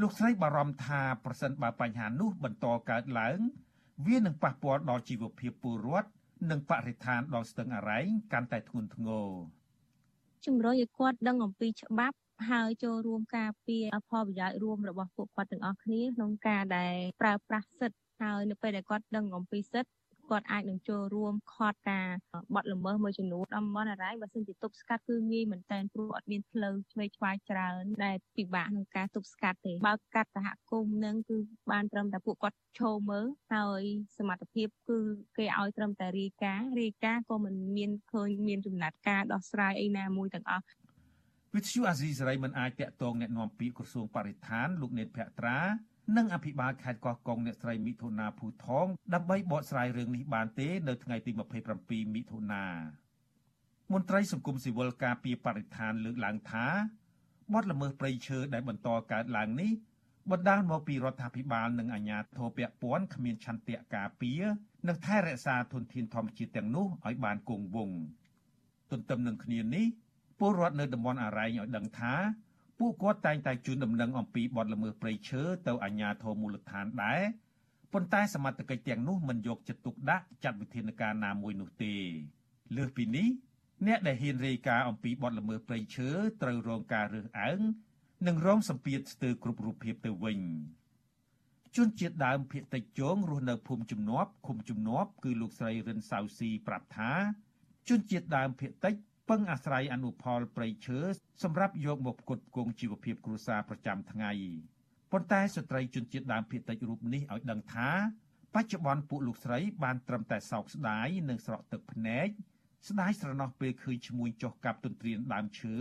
លោកស្រីបារម្ភថាប្រសិនបើបញ្ហានោះបន្តកើតឡើង វានឹងប៉ះពាល់ដល់ជីវភាពពលរដ្ឋនិងបរិស្ថានដល់ស្ទឹងអារ៉ែងកាន់តែធ្ងន់ធ្ងរជំរុញឲ្យគាត់ដឹងអំពីច្បាប់ហើយចូលរួមការពារផលប្រយោជន៍រួមរបស់ពួកគាត់ទាំងអស់គ្នាក្នុងការដែលប្រើប្រាស់សិទ្ធិហើយនៅពេលដែលគាត់ដឹងអំពីសិទ្ធិ គាត់អាចនឹងចូលរួមខត់ការបត់ល្មើសមួយចំនួនតំបន់អរ៉ៃបើសិនជាទប់ស្កាត់គឺងាយមែនតើព្រោះអត់មានផ្លូវឆ្វេងឆ្វាយច្រើនដែលពិបាកក្នុងការទប់ស្កាត់ទេបើកាត់សហគមន៍នឹងគឺបានត្រឹមតែពួកគាត់ឈោមើលហើយសមត្ថភាពគឺគេឲ្យត្រឹមតែរាយការណ៍រាយការណ៍ក៏មិនមានឃើញមានចំណាត់ការដោះស្រាយអីណាមួយទាំងអស់វិទ្យុអាស៊ីសេរីមិនអាចតាក់ទងแนะនាំពាក្យក្រសួងបរិស្ថានលោកនេតភក្ត្រា និងអភិបាលខេត្តកោះកុងអ្នកស្រីមិថុនាភូថងដើម្បីបកស្រាយរឿងនេះបានទេនៅថ្ងៃទី27មិថុនាមន្ត្រីសង្គមស៊ីវិលការពីបរិស្ថានលើកឡើងថាបទល្មើសព្រៃឈើដែលបន្តកើតឡើងនេះបណ្ដាលមកពីរដ្ឋាភិបាលនិងអាជ្ញាធរពាក់ព័ន្ធគ្មានឆន្ទៈការពារនិងថែរក្សាធនធានធម្មជាតិទាំងនោះឲ្យបានគង់វង្សទន្ទឹមនឹងគ្នានេះពលរដ្ឋនៅតំបន់អរ៉ែងឲ្យដឹងថា ពួកគាត់តែងតែជូនដំណឹងអំពីបទល្មើសព្រៃឈើទៅអាជ្ញាធរមូលដ្ឋានដែរប៉ុន្តែសមត្ថកិច្ចទាំងនោះមិនយកចិត្តទុកដាក់ចាត់វិធានការណាមួយនោះទេលើសពីនេះអ្នកដែលហ៊ានរាយការណ៍អំពីបទល្មើសព្រៃឈើត្រូវរងការរើសអើងនិងរងសម្ពាធស្ទើរគ្រប់រូបភាពទៅវិញជនជាតិដើមភាគតិចជងរស់នៅភូមិជំនប់ឃុំជំនប់គឺលោកស្រីរិនសៅស៊ីប្រាប់ថាជនជាតិដើមភាគតិច ពឹងអាស្រ័យអនុផលព្រៃឈើសម្រាប់យកមកផ្គត់ផ្គង់ជីវភាពគ្រួសារប្រចាំថ្ងៃប៉ុន្តែស្ត្រីជនជាតិដើមភាគតិចរូបនេះឲ្យដឹងថា បច្ចុប្បន្នពួកលោកស្រីបានត្រឹមតែសោកស្ដាយនិងស្រក់ទឹកភ្នែកស្ដាយស្រណោះពេលឃើញឈ្មួញចុះកាប់ទន្ទ្រានដើមឈើ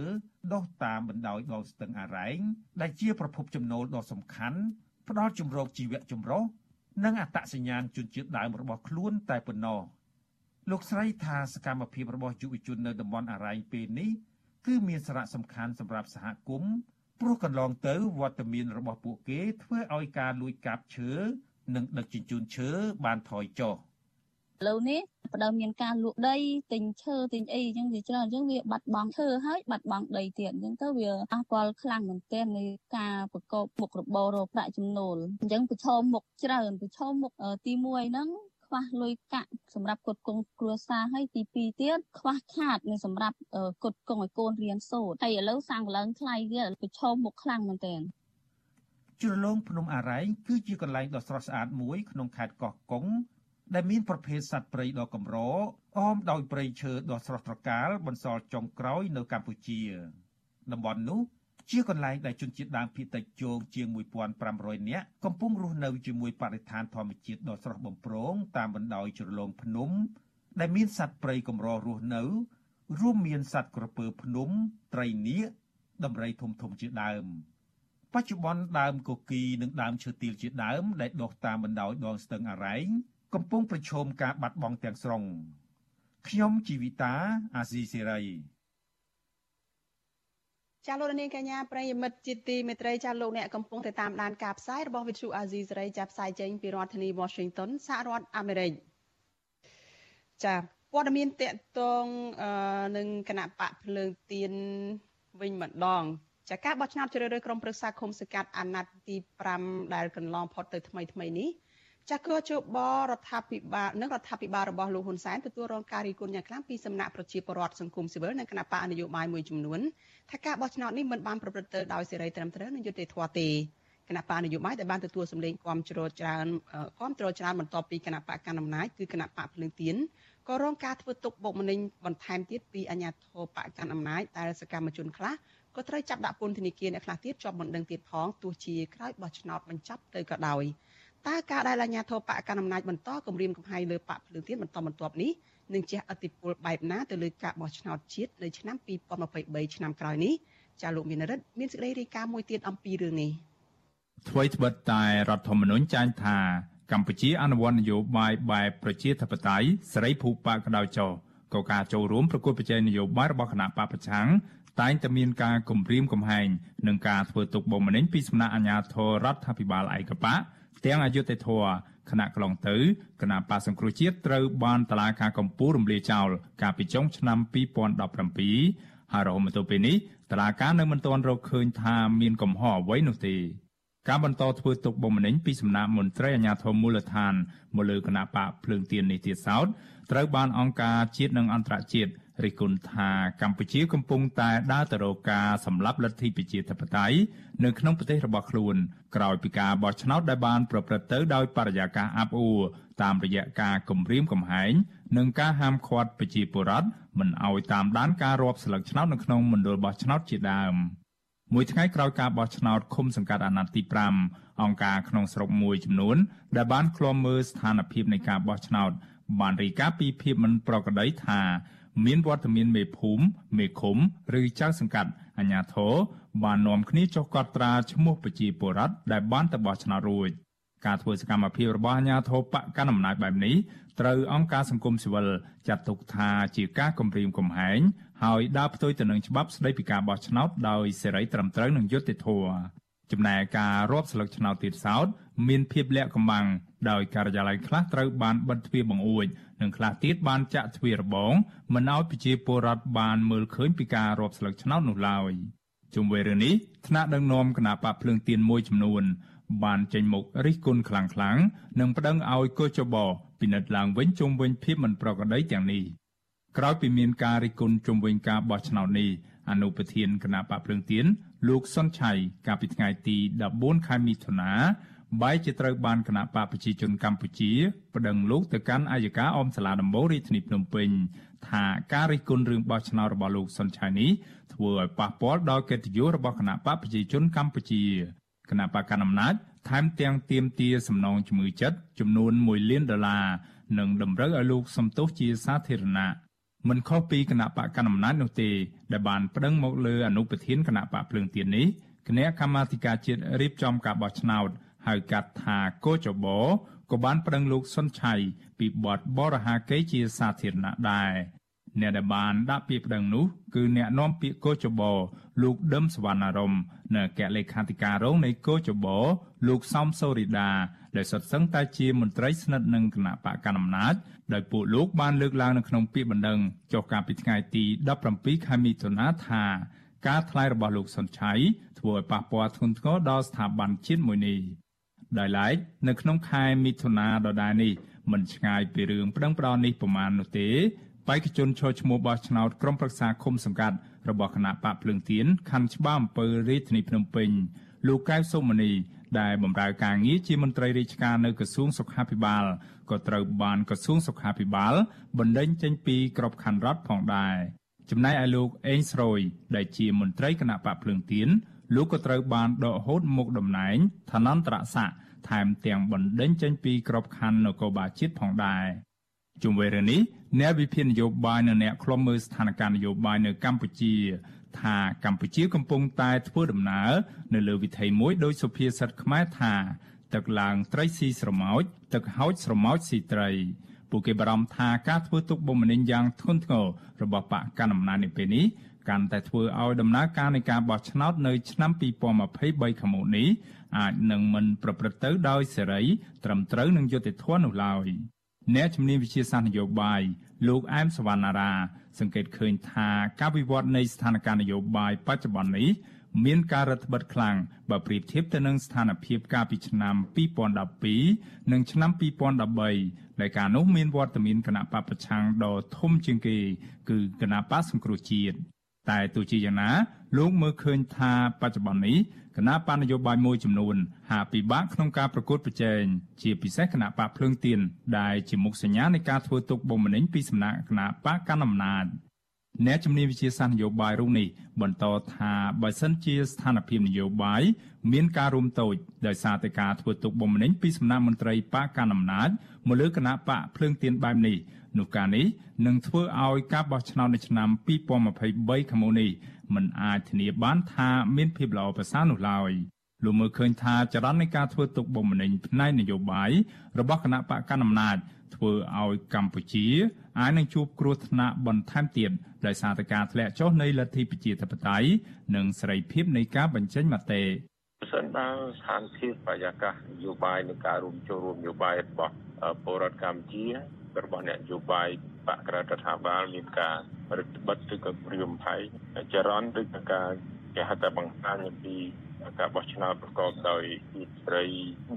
ដុះតាមបណ្ដោយដងស្ទឹងអារ៉ែងដែលជាប្រភពចំណូលដ៏សំខាន់ផ្ដល់ជំរកជីវៈចម្រុះនិងអត្តសញ្ញាណជនជាតិដើមរបស់ខ្លួនតែប៉ុណ្ណោះ លោកស្រីថាសកម្មភាពរបស់យុវជននៅតំបន់អរ៉ៃពេលនេះគឺមានសារៈសំខាន់សម្រាប់សហគមន៍ព្រោះកន្លងទៅវត្តមានរបស់ពួកគេធ្វើឲ្យការលួចកាប់ឈើនិងដឹកជញ្ជូនឈើបានថយចុះឥឡូវនេះបដើមមានការលក់ដីទិញឈើទិញអីអញ្ចឹងវាច្រើនអញ្ចឹងវាបាត់បង់ឈើហើយបាត់បង់ដីទៀតអញ្ចឹងទៅវាប៉ះពាល់ខ្លាំងមែនទែននៃការប្រកបមុខរបររកប្រាក់ចំណូលអញ្ចឹងប្រឈមមុខច្រើនប្រឈមមុខទី1ហ្នឹង ខ្វះលុយកាក់សម្រាប់គុតគង់គ្រួសារហើយទី2ទៀតខ្វះខាតនៅសម្រាប់គុតគង់ឲ្យកូនរៀនសូត្រហើយឥឡូវសាំងឡើងថ្លៃទៀតប្រឈមមុខខ្លាំងមែនទែនជ្រលងភ្នំអារ៉ៃគឺជាកន្លែងដ៏ស្រស់ស្អាតមួយក្នុងខេត្តកោះកុងដែលមានប្រភេទសត្វព្រៃដ៏កម្រអមដោយព្រៃឈើដ៏ស្រស់ត្រកាលបន្សល់ចុងក្រោយនៅកម្ពុជាតំបន់នោះ ជាកន្លែងដែលជនជាតិដើមភាគតិចជោងជាង1500នាក់កំពុងរស់នៅជាមួយបរិស្ថានធម្មជាតិដ៏ស្រស់បំព្រងតាមបណ្ដោយជ្រលងភ្នំ ដែលមានសត្វព្រៃកម្ររស់នៅ រួមមានសត្វក្រពើភ្នំ ត្រីនាគដំរីធំធំជាដើមបច្ចុប្បន្នដើមកគីនិងដើមឈើទាលជាដើម ដែលដុះតាមបណ្ដោយដងស្ទឹងអរ៉ែងកំពុងប្រឈមការបាត់បង់ទាំងស្រុងខ្ញុំជីវិតាអាស៊ីសេរី ចាលោកនាងកញ្ញាប្រិយមិត្តជាទីមេត្រីចាលោកអ្នកកំពុងតែតាមដានការផ្សាយរបស់វិទ្យុអាស៊ីសេរីចាប់ផ្សាយចេញពីរដ្ឋធានី Washington សហរដ្ឋអាមេរិកចាព័ត៌មានតកតងនឹងគណៈបកភ្លើងទៀនវិញម្ដងចាការបោះឆ្នោតជ្រើសរើសក្រុមប្រឹក្សាគុំសង្កាត់អាណត្តិទី5ដែលកន្លងផុតទៅថ្មីថ្មីនេះ ចាស់កោជបរដ្ឋាភិបាលនិងរដ្ឋាភិបាលរបស់លោកហ៊ុនសែនទទួលរងការរិះគន់យ៉ាងខ្លាំងពីសំណាក់ប្រជាពលរដ្ឋសង្គមស៊ីវិលនិងគណៈបកនយោបាយមួយចំនួនថាការបោះឆ្នោតនេះមិនបានប្រព្រឹត្តទៅដោយសេរីត្រឹមត្រូវនិងយុត្តិធម៌ទេគគណៈបកនយោបាយដែលបានទទួលសម្លេងគាំទ្រច្រើនគាំទ្រច្រើនបន្ទាប់ពីគណៈបកកណ្ដាលអំណាចគឺគណៈបកភ្លើងទៀនក៏រងការធ្វើទុកបុកម្នេញបន្ថែមទៀតពីអាជ្ញាធរបកកណ្ដាលអំណាចដែលសកម្មជនខ្លះក៏ត្រូវចាប់ដាក់ពន្ធនាគារអ្នកខ្លះទៀតជាប់បណ្ដឹងទៀតផងទោះជាក្រោយបោះឆ្នោតបញ្ចប់ទៅក៏ដោយ តើការដែលអាជ្ញាធរបកកណ្ដាលអំណាចបន្តគម្រាមកំហែងលើបកភ្លើងទៀនបន្តបន្ទាប់នេះនឹងជះឥទ្ធិពលបែបណាទៅលើការបោះឆ្នោតជាតិនៅឆ្នាំ2023ឆ្នាំក្រោយនេះចាលោកមានរិទ្ធមានសេចក្តីរាយការណ៍មួយទៀតអំពីរឿងនេះអ្វីត្បិតតែរដ្ឋធម្មនុញ្ញចែងថាកម្ពុជាអនុវត្តនយោបាយបែបប្រជាធិបតេយ្យសេរីភូប៉ាក្តៅចោក៏ការចូលរួមប្រគល់ប្រជែងនយោបាយរបស់គណៈបពប្រឆាំងតែងតែមានការគំរាមកំហែងនិងការធ្វើទុកបុកម្នេញពីសំណាក់អាជ្ញាធររដ្ឋាភិបាលឯកបក ទាំងអយុធធរគណៈក្លងទៅគណៈបាសង្គ្រោះជាតិត្រូវបានតឡាការកម្ពុជារំលាយចោលកាលពីចុងឆ្នាំ2017ហើយរហូតមកទល់ពេលនេះតឡាការនៅមិនទាន់រកឃើញថាមានកំហុសអ្វីនោះទេការបន្តធ្វើទុកបុកម្នេញពីសំណាក់មន្ត្រីអាជ្ញាធរមូលដ្ឋានមកលើគណៈបកភ្លើងទៀននេះទៀតសោតត្រូវបានអង្គការជាតិនិងអន្តរជាតិ រិះគន់ថាកម្ពុជាកំពុងតែដើរទៅរកការសម្លាប់លទ្ធិប្រជាធិបតេយ្យនៅក្នុងប្រទេសរបស់ខ្លួនក្រោយពីការបោះឆ្នោតដែលបានប្រព្រឹត្តទៅដោយបរិយាកាសអាប់អួរតាមរយៈការគំរាមកំហែងនិងការហាមឃាត់ប្រជាពលរដ្ឋមិនឲ្យតាមដានការរាប់ស្លឹកឆ្នោតនៅក្នុងមណ្ឌលបោះឆ្នោតជាដើមមួយថ្ងៃក្រោយការបោះឆ្នោតឃុំសង្កាត់អាណត្តិទី5អង្គការក្នុងស្រុកមួយចំនួន ដែលបានឃ្លាំមើលស្ថានភាពនៃការបោះឆ្នោតបានរាយការណ៍ពីភាពមិនប្រក្រតីថា មានវត្តមានមេភូមិមេឃុំឬចៅសង្កាត់អាជ្ញាធរបាននាំគ្នាចុះកត់ត្រាឈ្មោះប្រជាពលរដ្ឋដែលបានទៅបោះឆ្នោតរួចការធ្វើសកម្មភាពរបស់អាជ្ញាធរបកកណ្ដាលអំណាចបែបនេះត្រូវអង្គការសង្គមស៊ីវិលចាត់ទុកថាជាការគំរាមកំហែងហើយដើរផ្ទុយទៅនឹងច្បាប់ស្តីពីការបោះឆ្នោតដោយសេរីត្រឹមត្រូវនិងយុត្តិធម៌ ចំណែកការរាប់ស្លឹកឆ្នោតទៀតសោតមានភាពលាក់កំបាំងដោយការិយាល័យខ្លះត្រូវបានបិទទ្វារបង្អួចនិងខ្លះទៀតបានចាក់ទ្វាររបងមិនឲ្យប្រជាពលរដ្ឋបានមើលឃើញពីការរាប់ស្លឹកឆ្នោតនោះឡើយជុំវិញរឿងនេះថ្នាក់ដឹកនាំគណៈបកភ្លើងទៀនមួយចំនួន បានចេញមុខរិះគន់ខ្លាំងៗនិងប្តឹងឲ្យកោចបពិនិត្យឡើងវិញជុំវិញភាពមិនប្រក្រតីទាំងនេះ ក្រោយពីមានការរិះគន់ជុំវិញការបោះឆ្នោតនេះអនុប្រធានគណៈបកភ្លើងទៀនលោកសុនឆៃកាលពីថ្ងៃទី14ខែមិថុនាបែរជាត្រូវបានគណៈបកប្រជាជនកម្ពុជាប្តឹងលោកទៅកាន់អัยការអមសាលាដំបូងរាជធានីភ្នំពេញថាការរិះគន់រឿងបោះឆ្នោតរបស់លោកសុនឆៃនេះធ្វើឲ្យប៉ះពាល់ដល់កិត្តិយសរបស់គណៈបកប្រជាជនកម្ពុជាគណៈបកកណ្ដាលអំណាចថែមទាំងទាមទារសំណងជំងឺចិត្តចំនួន1លានដុល្លារនិងតម្រូវឲ្យលោកសំទោសជាសាធារណៈ មិនខុសពីគណៈបកកណ្ដាលអំណាចនោះទេដែលបានប្តឹងមកលើអនុប្រធានគណៈបកភ្លើងទៀននេះគណៈកម្មាធិការជាតិរៀបចំការបោះឆ្នោតហៅកាត់ថាកោចបក៏បានប្តឹងលោកសុនឆៃពីបទបរហាកេជាសាធារណៈដែរអ្នកដែលបានដាក់ពាក្យប្តឹងនោះគឺអ្នកនាំពាក្យកោចបលោកដឹមសវណ្ណារមនៅអគ្គលេខាធិការរងនៃកោចបលោកសំសូរីដា ដែលសុទ្ធសឹងតែជាមន្ត្រីស្និទ្ធនឹងគណៈបកកណ្ដាលអំណាចដោយពួកលោកបានលើកឡើងនៅក្នុងពាក្យបណ្ដឹងចុះកាលពីថ្ងៃទី17ខែមិថុនាថាការថ្លែងរបស់លោកសុនឆៃធ្វើឲ្យប៉ះពាល់ធ្ងន់ធ្ងរដល់ស្ថាប័នជាតិមួយនេះដោយឡែកនៅក្នុងខែមិថុនាដដែលនេះមិនឆ្ងាយពីរឿងប្តឹងផ្តល់នេះប្រមាណនោះទេបេក្ខជនឈរឈ្មោះបោះឆ្នោតក្រុមប្រឹក្សាឃុំសង្កាត់របស់គណៈបកភ្លើងទៀនខណ្ឌច្បារអំពើរាជធានីភ្នំពេញលោកកៅសុមនី ដែលបម្រើការងារជាមន្ត្រីរាជការនៅក្រសួងសុខាភិបាលក៏ត្រូវបានក្រសួងសុខាភិបាលបណ្តេញចេញពីក្របខ័ណ្ឌរដ្ឋផងដែរចំណែកឯលោកអេងស្រួយដែលជាមន្ត្រីគណៈបកភ្លើងទៀនលោកក៏ត្រូវបានដកហូតមុខតំណែងឋានន្តរស័ក្តិថែមទាំងបណ្តេញចេញពីក្របខ័ណ្ឌនគរបាលជាតិផងដែរជុំវិញរឿងនេះអ្នកវិភាគនយោបាយនិងអ្នកខ្លំមើលស្ថានភាពនយោបាយនៅកម្ពុជា ថាកម្ពុជាកំពុងតែធ្វើដំណើរនៅលើវិថីមួយដោយសុភាសិតខ្មែរថាទឹកឡើងត្រីស៊ីស្រមោចទឹកហោចស្រមោចស៊ីត្រី ពួកគេបារម្ភថាការធ្វើទុកបុកម្នេញយ៉ាងធ្ងន់ធ្ងររបស់បកកណ្ដាលអំណាចនៅពេលនេះកាន់តែធ្វើឲ្យដំណើរការនៃការបោះឆ្នោតនៅឆ្នាំ2023ខាងមុខនេះអាចនឹងមិនប្រព្រឹត្តទៅដោយសេរីត្រឹមត្រូវនឹងយុត្តិធម៌នោះឡើយ អ្នកជំនាញវិទ្យាសាស្ត្រនយោបាយលោកអែមសវណ្ណារា សង្កេតឃើញថាការវិវត្តនៃស្ថានភាពនយោបាយបច្ចុប្បន្ននេះមានការរឹតបន្តឹងខ្លាំងបើប្រៀបធៀបទៅនឹងស្ថានភាពកាលពីឆ្នាំ2012និងឆ្នាំ2013ដែលកាលនោះមានវត្តមានគណៈបពប្រឆាំងដ៏ធំជាងគេ គឺគណៈបកសង្គ្រោះជាតិ តែទោះជាយ៉ាងណាលោកមើលឃើញថាបច្ចុប្បន្ននេះគណៈបកនយោបាយមួយចំនួនហាក់ពិបាកក្នុងការប្រកួតប្រជែងជាពិសេសគណៈបកភ្លើងទៀនដែលជាមុខសញ្ញានៃការធ្វើទុកបុកម្នេញពីសំណាក់គណៈបកកណ្ដាលអំណាចអ្នកជំនាញវិទ្យាសាស្ត្រនយោបាយរូបនេះបន្តថាបើសិនជាស្ថានភាពនយោបាយមានការរួមតូចដោយសារតែការធ្វើទុកបុកម្នេញពីសំណាក់មន្ត្រីបកកណ្ដាលអំណាចមកលើគណៈបកភ្លើងទៀនបែបនេះ នោះការនេះនឹងធ្វើឲ្យការបោះឆ្នោតនៅឆ្នាំ2023ខាងមុខនេះមិនអាចធានាបានថាមានភាពល្អប្រសើរនោះឡើយលោកមើលឃើញថាចរន្តនៃការធ្វើទុកបុកម្នេញផ្នែកនយោបាយរបស់គណៈបកកណ្ដាលអំណាចធ្វើឲ្យកម្ពុជាអាចនឹងជួបគ្រោះថ្នាក់បន្ថែមទៀតដោយសារតែការធ្លាក់ចុះនៃលទ្ធិប្រជាធិបតេយ្យនិងសេរីភាពនៃការបញ្ចេញមតិប្រសិនបើស្ថានភាពបរិយាកាសនយោបាយនិងការរួមចូលរួមនយោបាយរបស់ពលរដ្ឋកម្ពុជា របស់អ្នកនយោបាយបកក្រៅរដ្ឋាភិបាលមានការរឹតបន្តឹងឬក៏ព្រាមភ័យចរន្តឬក៏ការគេហៅថាបង្ហាញអំពីការបោះឆ្នោតប្រកបដោយស្រី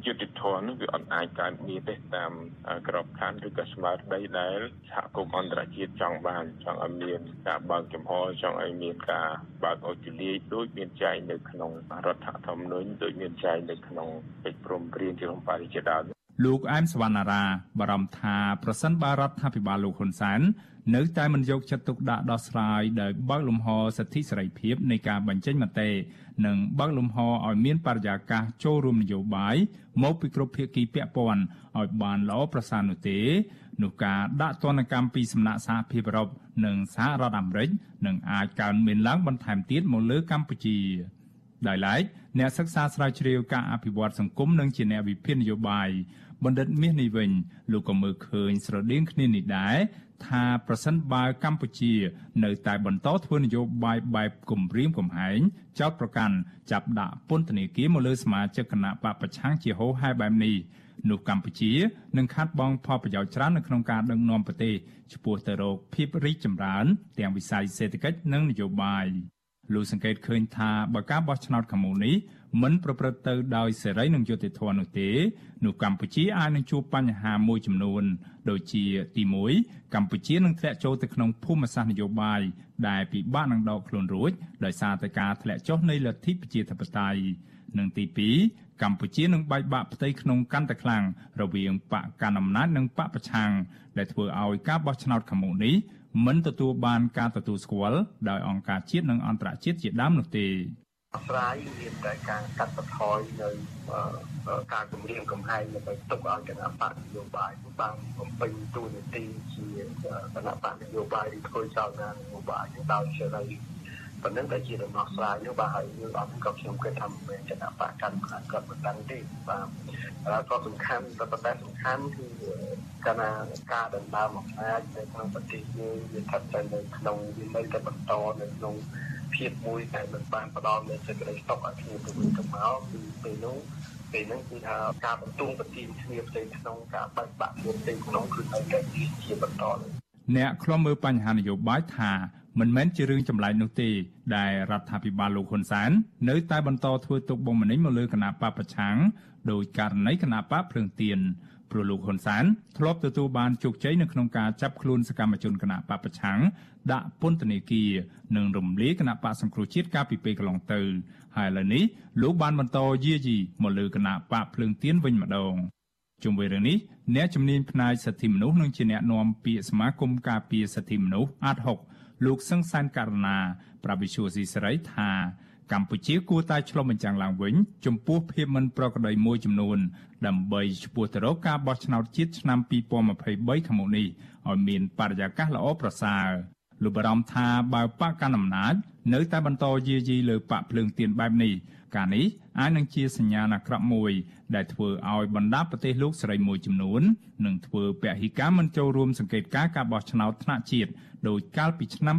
យុត្តិធម៌នោះវាអត់អាចកើតមានទេតាមក្របខ័ណ្ឌឬក៏ស្មារតីដែលសហគមន៍អន្តរជាតិចង់បានចង់ឲ្យមានការបើកចំហចង់ឲ្យមានការបើកអូស្ត្រាលីដូចមានចែងនៅក្នុងរដ្ឋធម្មនុញ្ញដូចមានចែងនៅក្នុងកិច្ចព្រមព្រៀងជារួមប៉ារីសជាដើម លោកអែមសវណ្ណារាបារម្ភថាប្រសិនបើរដ្ឋាភិបាលលោកហ៊ុនសែននៅតែមិនយកចិត្តទុកដាក់ដោះស្រាយដោយបើកលំហសិទ្ធិសេរីភាពនៃការបញ្ចេញមតិនិងបើកលំហឲ្យមានបរិយាកាសចូលរួមនយោបាយមកពីគ្រប់ភាគីពាក់ព័ន្ធឲ្យបានល្អប្រសើរនោះទេនោះការដាក់ទណ្ឌកម្មពីសំណាក់សហភាពអឺរ៉ុបនិងសហរដ្ឋអាមេរិកនឹងអាចកើនមានឡើងបន្ថែមទៀតមកលើកម្ពុជាដោយឡែក អ្នកសិក្សាស្រាវជ្រាវការអភិវឌ្ឍសង្គមនិងជាអ្នកវិភាគនយោបាយបណ្ឌិតមាសនេះវិញលោកក៏មើលឃើញស្រដៀងគ្នានេះដែរថាប្រសិនបើកម្ពុជា នៅតែបន្តធ្វើនយោបាយបែបគំរាមកំហែងចោតប្រកាន់ចាប់ដាក់ពន្ធនាគារមកលើសមាជិកគណៈបកប្រឆាំងជាហូរហែបែបនេះនោះកម្ពុជានឹងខាត់បងផលប្រយោជន៍ច្រើននៅក្នុងការដឹកនាំប្រទេសឆ្ពោះទៅរកភាពរីកចម្រើន ទាំងវិស័យសេដ្ឋកិច្ចនិងនយោបាយ លោកសង្កេតឃើញថាបើការបោះឆ្នោតខាងមុខនេះមិនប្រព្រឹត្តទៅដោយសេរីនិងយុត្តិធម៌នោះទេនោះកម្ពុជាអាចនឹងជួបបញ្ហាមួយចំនួន ដូចជាទី1កម្ពុជានឹងធ្លាក់ចូលទៅក្នុងភូមិសាស្ត្រនយោបាយដែលពិបាកនឹងដកខ្លួនរួចដោយសារតែការធ្លាក់ចុះនៃលទ្ធិប្រជាធិបតេយ្យនិងទី2កម្ពុជានឹងបែកបាក់ផ្ទៃក្នុងកាន់តែខ្លាំងរវាងបកកណ្ដាលអំណាចនិងបកប្រឆាំងដែលធ្វើឲ្យការបោះឆ្នោតខាងមុខនេះ មិនទទួលបានការទទួលស្គាល់ដោយអង្គការជាតិនិងអន្តរជាតិជាដើមនោះទេស្រាយមានតែការកាត់បន្ថយនៅការគម្រាមកំហែងដើម្បីទុកឲ្យគណៈបកនយោបាយបានបំពេញតួនាទីជាគណៈបកនយោបាយឬធ្វើចលនានយោបាយដោយសេរី ប៉ុណ្ណឹងតែជាដំណោះស្រាយនោះបាទហើយយើងអត់ក៏ខ្ញុំគិតថាមិនគណៈបកកាន់ខាងគាត់មិនដឹងទេបាទក៏សំខាន់តែប៉ុន្តែសំខាន់គឺគណៈការដណ្ដើមអំណាចនៅក្នុងប្រទេសយើងវាស្ថិតនៅក្នុងវានៅតែបន្តនៅក្នុងភាពមួយដែលមិនបានផ្ដល់នូវសេចក្តីសុខឲ្យគ្នាទៅវិញទៅមកគឺពេលនោះពេលហ្នឹងគឺថាការបន្ទង់ប្រទីនគ្នាផ្ទៃក្នុងការបាច់បាក់គ្នាផ្ទៃក្នុងគឺនៅតែជាបន្តអ្នកខ្លំមើលបញ្ហានយោបាយថា មិនមែនជារឿងចម្លែកនោះទេដែលរដ្ឋាភិបាលលោកហ៊ុនសែននៅតែបន្តធ្វើទុកបុកម្នេញមកលើគណៈបពប្រឆាំងដោយករណីគណៈបកភ្លើងទៀនព្រោះលោកហ៊ុនសែនធ្លាប់ទទួលបានជោគជ័យនៅក្នុងការចាប់ខ្លួនសកម្មជនគណៈបពប្រឆាំងដាក់ពន្ធនាគារនិងរំលាយគណៈបកសង្គ្រោះជាតិកាលពីពេលកន្លងទៅ ហើយឥឡូវនេះលោកបានបន្តយាយីមកលើគណៈបកភ្លើងទៀនវិញម្ដងជុំវិញរឿងនេះអ្នកជំនាញផ្នែកសិទ្ធិមនុស្សនិងជាអ្នកនាំពាក្យសមាគមការពារសិទ្ធិមនុស្សអាត6 លោកសឹងសានករណាប្រាប់វិសុយស៊ីសេរីថាកម្ពុជាគួរតែឆ្លុះបញ្ចាំងឡើងវិញ ចំពោះភាពមិនប្រក្រតីមួយចំនួន ដើម្បីឈ្មោះទៅរកការបោះឆ្នោតជាតិឆ្នាំ2023ខាងមុខនេះឲ្យមានបរិយាកាសល្អប្រសើរលោកបារម្ភថាបើបកកណ្ដាលអំណាចនៅតែបន្តយាយីលើបកភ្លើងទៀនបែបនេះការនេះអាចនឹងជាសញ្ញាណអាក្រក់មួយ ដែលធ្វើឲ្យបណ្ដាប្រទេសលោកសេរីមួយចំនួននឹងធ្វើពហិការមិនចូលរួមសង្កេតការការបោះឆ្នោតថ្នាក់ជាតិ ដោយកាលពីឆ្នាំ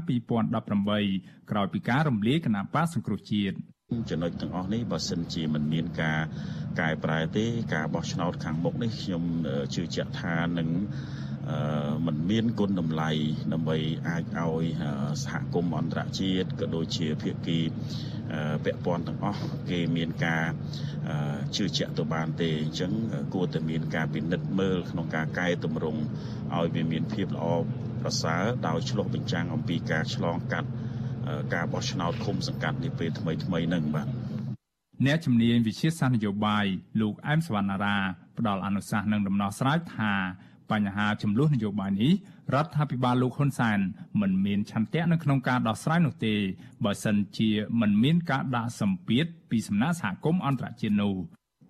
2018ក្រោយពីការរំលាយគណៈបកសង្គ្រោះជាតិចំណុចទាំងអស់នេះបើសិនជាមិនមានការកែប្រែទេការបោះឆ្នោតខាងមុខនេះខ្ញុំជឿជាក់ថានឹងมันមានគុណតម្លៃដើម្បីអាចឲ្យសហគមន៍អន្តរជាតិក៏ដូចជាភាគីពាក់ព័ន្ធទាំងអស់គេមានការជឿជាក់ទៅបានទេអញ្ចឹងគួរតែមានការពិនិត្យមើលក្នុងការកែតម្រង់ឲ្យវាមានភាពល្អ ប្រសើរដោយឆ្លុះបញ្ចាំងអំពីការឆ្លងកាត់ការបោះឆ្នោតឃុំសង្កាត់នាពេលថ្មីថ្មីហ្នឹងបាទអ្នកជំនាញវិជាសាស្ត្រនយោបាយលោកអែមសវណ្ណារាផ្ដល់អនុសាសន៍នឹងដំណោះស្រាយថាបញ្ហាចំនួននយោបាយនេះរដ្ឋាភិបាលលោកហ៊ុនសែនមិនមានឆន្ទៈនៅក្នុងការដោះស្រាយនោះទេបើសិនជាមិនមានការដាក់សម្ពាធពីសំណាក់សហគមន៍អន្តរជាតិនោះ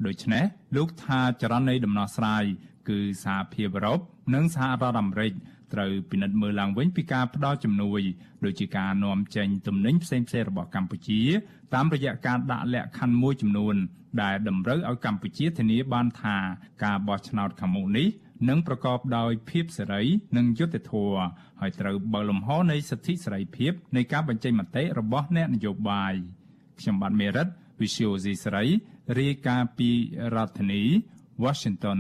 ដូច្នេះលោកថាចរន្តនៃដំណោះស្រាយគឺសហភាពអឺរ៉ុបនិងសហរដ្ឋអាមេរិក ត្រូវពិនិត្យមើលឡើងវិញពីការផ្ដល់ជំនួយដូចជាការនាំចេញទំនិញផ្សេងៗរបស់កម្ពុជាតាមរយៈការដាក់លក្ខខណ្ឌមួយចំនួន ដែលតម្រូវឲ្យកម្ពុជាធានាបានថាការបោះឆ្នោតខាងមុខនេះនឹងប្រកបដោយភាពសេរីនិងយុត្តិធម៌ហើយត្រូវបើកលំហនៃសិទ្ធិសេរីភាពនៃការបញ្ចេញមតិរបស់អ្នកនយោបាយខ្ញុំបាទមេរិត Visual C សេរីរាយការណ៍ពីរដ្ឋធានី Washington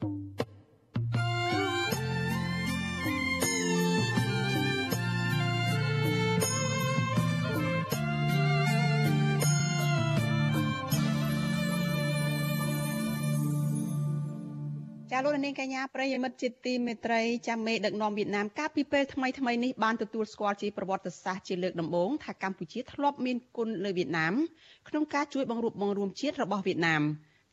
thank you ចាលោកនាងកញ្ញាប្រិយមិត្តជាទីមេត្រីចាំមេដឹកនាំវៀតណាមកាលពីពេលថ្មីថ្មីនេះបានទទួលស្គាល់ជាប្រវត្តិសាស្ត្រជាលើកដំបូងថាកម្ពុជាធ្លាប់មានគុណលើវៀតណាមក្នុងការជួយបង្រួបបង្រួមជាតិរបស់វៀតណាម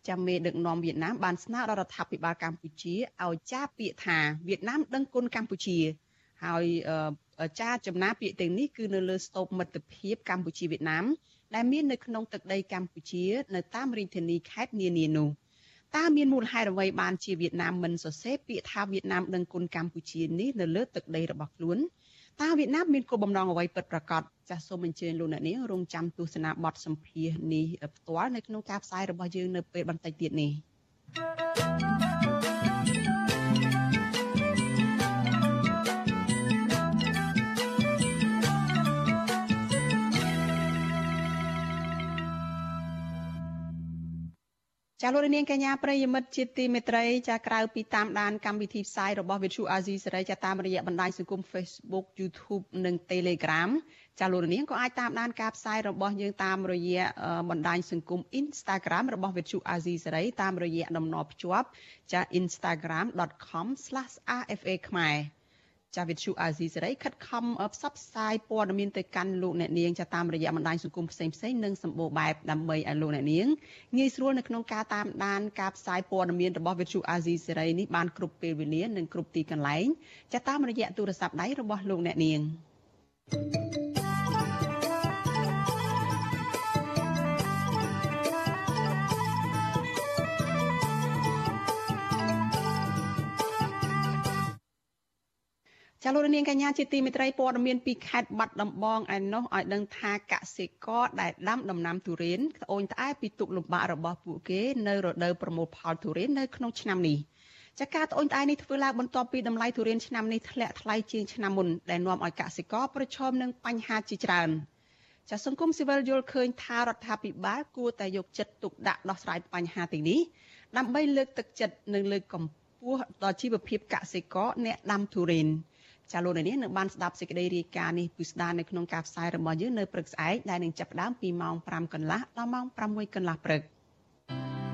ចាំមេដឹកនាំវៀតណាមបានស្នើដល់រដ្ឋាភិបាលកម្ពុជាឲ្យចារពាក្យថាវៀតណាមដឹងគុណកម្ពុជាហើយចារចំណាពាក្យទាំងនេះគឺនៅលើស្តូបមិត្តភាពកម្ពុជាវៀតណាមដែលមាននៅក្នុងទឹកដីកម្ពុជា នៅតាមរាជធានីខេត្តនានានោះ។ តើមានមូលហេតុអ្វីបានជាវៀតណាមមិនសរសេរពាក្យថាវៀតណាមដឹងគុណកម្ពុជានេះនៅលើទឹកដីរបស់ខ្លួនតើវៀតណាមមានគោលបំណងអ្វីពិតប្រាកដចាសសូមអញ្ជើញលោកអ្នកនាងរងចាំទស្សនាបទសម្ភាសន៍នេះផ្ទាល់នៅក្នុងការផ្សាយរបស់យើងនៅពេលបន្តិចទៀតនេះ ចាលោកនាងកញ្ញាប្រិយមិត្តជាទីមេត្រីចាក្រៅពីតាមដានកម្មវិធីផ្សាយរបស់ Vithu Azizi សេរីចាតាមរយៈបណ្ដាញសង្គម Facebook YouTube និង Telegram ចាលោកនាងក៏អាចតាមដានការផ្សាយរបស់យើងតាមរយៈបណ្ដាញសង្គម Instagram របស់ Vithu Azizi សេរីតាមរយៈតំណភ្ជាប់ចា instagram.com/rfa ខ្មែរ ចាវិទ្យុអាស៊ីសេរីខិតខំផ្សព្វផ្សាយព័ត៌មានទៅកាន់លោកអ្នកនាងចាតាមរយៈបណ្ដាញសង្គមផ្សេងផ្សេងនិងសម្បូរបែបដើម្បីឲ្យលោកអ្នកនាងងាយស្រួលនៅក្នុងការតាមដានការផ្សាយព័ត៌មានរបស់វិទ្យុអាស៊ីសេរីនេះបានគ្រប់ពេលវេលានិងគ្រប់ទីកន្លែងចាតាមរយៈទូរស័ព្ទដៃរបស់លោកអ្នកនាង thank you ចាលោកនាងកញ្ញាជាទីមេត្រីព័ត៌មានពីខេត្តបាត់ដំបងឯណោះឲ្យដឹងថាកសិករដែលដាំដំណាំទុរេនត្អូញត្អែពីទុកលំបាករបស់ពួកគេនៅរដូវប្រមូលផលទុរេននៅក្នុងឆ្នាំនេះចាការត្អូញត្អែនេះធ្វើឡើងបន្ទាប់ពីតម្លៃទុរេនឆ្នាំនេះធ្លាក់ថ្លៃជាងឆ្នាំមុនដែលនាំឲ្យកសិករប្រឈមនឹងបញ្ហាជាច្រើនចាសង្គមស៊ីវិលយល់ឃើញថារដ្ឋាភិបាលគួរតែយកចិត្តទុកដាក់ដោះស្រាយបញ្ហាទាំងនេះដើម្បីលើកទឹកចិត្តនិងលើកកម្ពស់ដល់ជីវភាពកសិករអ្នកដាំទុរេន ចាលោកនាងនឹងបានស្ដាប់សេចក្តីរាយការណ៍នេះពិស្ដារនៅក្នុងការផ្សាយរបស់យើងនៅព្រឹកស្អែកដែលនឹងចាប់ផ្ដើមពីម៉ោង5កន្លះដល់ម៉ោង6កន្លះព្រឹក។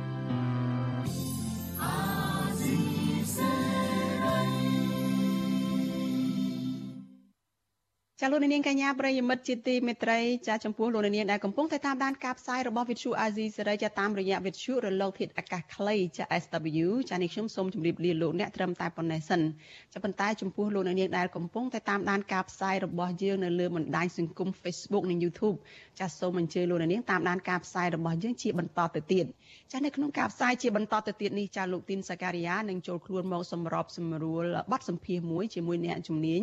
ចាលោកនាងកញ្ញាប្រិយមិត្តជាទីមេត្រីចាចំពោះលោកនាងដែលកំពុងតែតាមដានការផ្សាយរបស់វិទ្យុអាស៊ីសេរីចាតាមរយៈវិទ្យុរលកធាតុអាកាសខ្លីចា SW ចានេះខ្ញុំសូមជម្រាបលាលោកអ្នកត្រឹមតែប៉ុណ្ណេះសិនចាប៉ុន្តែចំពោះលោកនាងដែលកំពុងតែតាមដានការផ្សាយរបស់យើងនៅលើបណ្ដាញសង្គម Facebook និង YouTube ចាសូមអញ្ជើញលោកនាងតាមដានការផ្សាយរបស់យើងជាបន្តទៅទៀតចានៅក្នុងការផ្សាយជាបន្តទៅទៀតនេះចាលោកទីនសាការីយ៉ានឹងចូលខ្លួនមកសម្របសម្រួលបទសម្ភាសមួយជាមួយអ្នកជំនាញ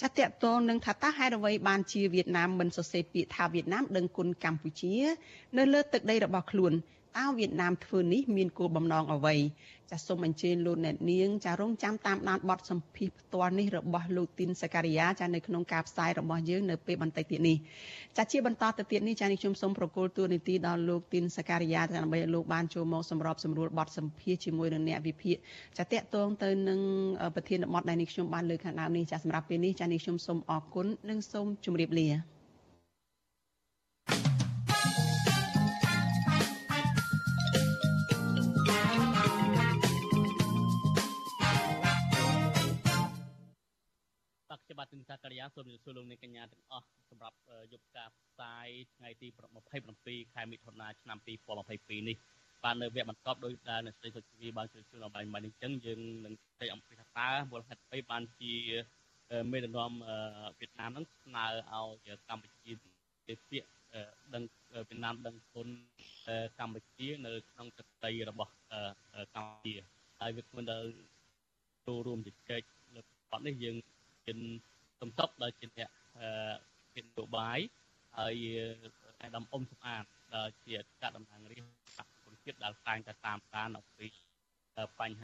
ចាតកតងនឹងថាតើហេតុអ្វីបានជាវៀតណាមមិនសរសេរពាក្យថាវៀតណាមដឹងគុណកម្ពុជា នៅលើទឹកដីរបស់ខ្លួនតើវៀតណាមធ្វើនេះមានគោលបំណងអ្វី ចាសសូមអញ្ជើញលោកអ្នកនាងចារងចាំតាមដានបទសម្ភាសផ្ទាល់នេះរបស់លោកទីនសការីយ៉ាចានៅក្នុងការផ្សាយរបស់យើងនៅពេលបន្តិចទៀតនេះចាជាបន្តទៅទៀតនេះចានេះខ្ញុំសូមប្រកល់ទូនីតិដល់លោកទីនសការីយ៉ាចាដើម្បីឲ្យលោកបានចូលមកសម្របសម្រួលបទសម្ភាសជាមួយនឹងអ្នកវិភាគចាតកតងទៅនឹងប្រធានបទដែលនេះខ្ញុំបានលើកខាងដើមនេះចាសម្រាប់ពេលនេះចានេះខ្ញុំសូមអរគុណនិងសូមជម្រាបលា ទិនសាករិយាសូមជម្រាបសួរលោកអ្នកកញ្ញាទាំងអស់សម្រាប់យប់ការផ្សាយថ្ងៃទី27ខែមិថុនាឆ្នាំ2022នេះបាននៅវគ្គបន្តដោយដែលអ្នកស្រីសុជីវីបានជួយជូនអបាយមកនេះចឹងយើងនឹងស្ដីអំពីថាតើមូលហេតុអ្វីបានជាមេដឹកនាំវៀតណាមហ្នឹងស្នើឲ្យកម្ពុជាពាក្យដឹងវៀតណាមដឹងគុណកម្ពុជានៅក្នុងទឹកដីរបស់កម្ពុជាហើយវាមិនដែលចូលរួមជជែកលើបទនេះយើងមា នសំតុកដែលជាអ្នកវិទ្យាបាយហើយអាដាមអ៊ុំសំអាតដែលជាកាតំណាងរាជបកគុណជាតិដែលតែងតែតាមដានអំពីបញ្ហា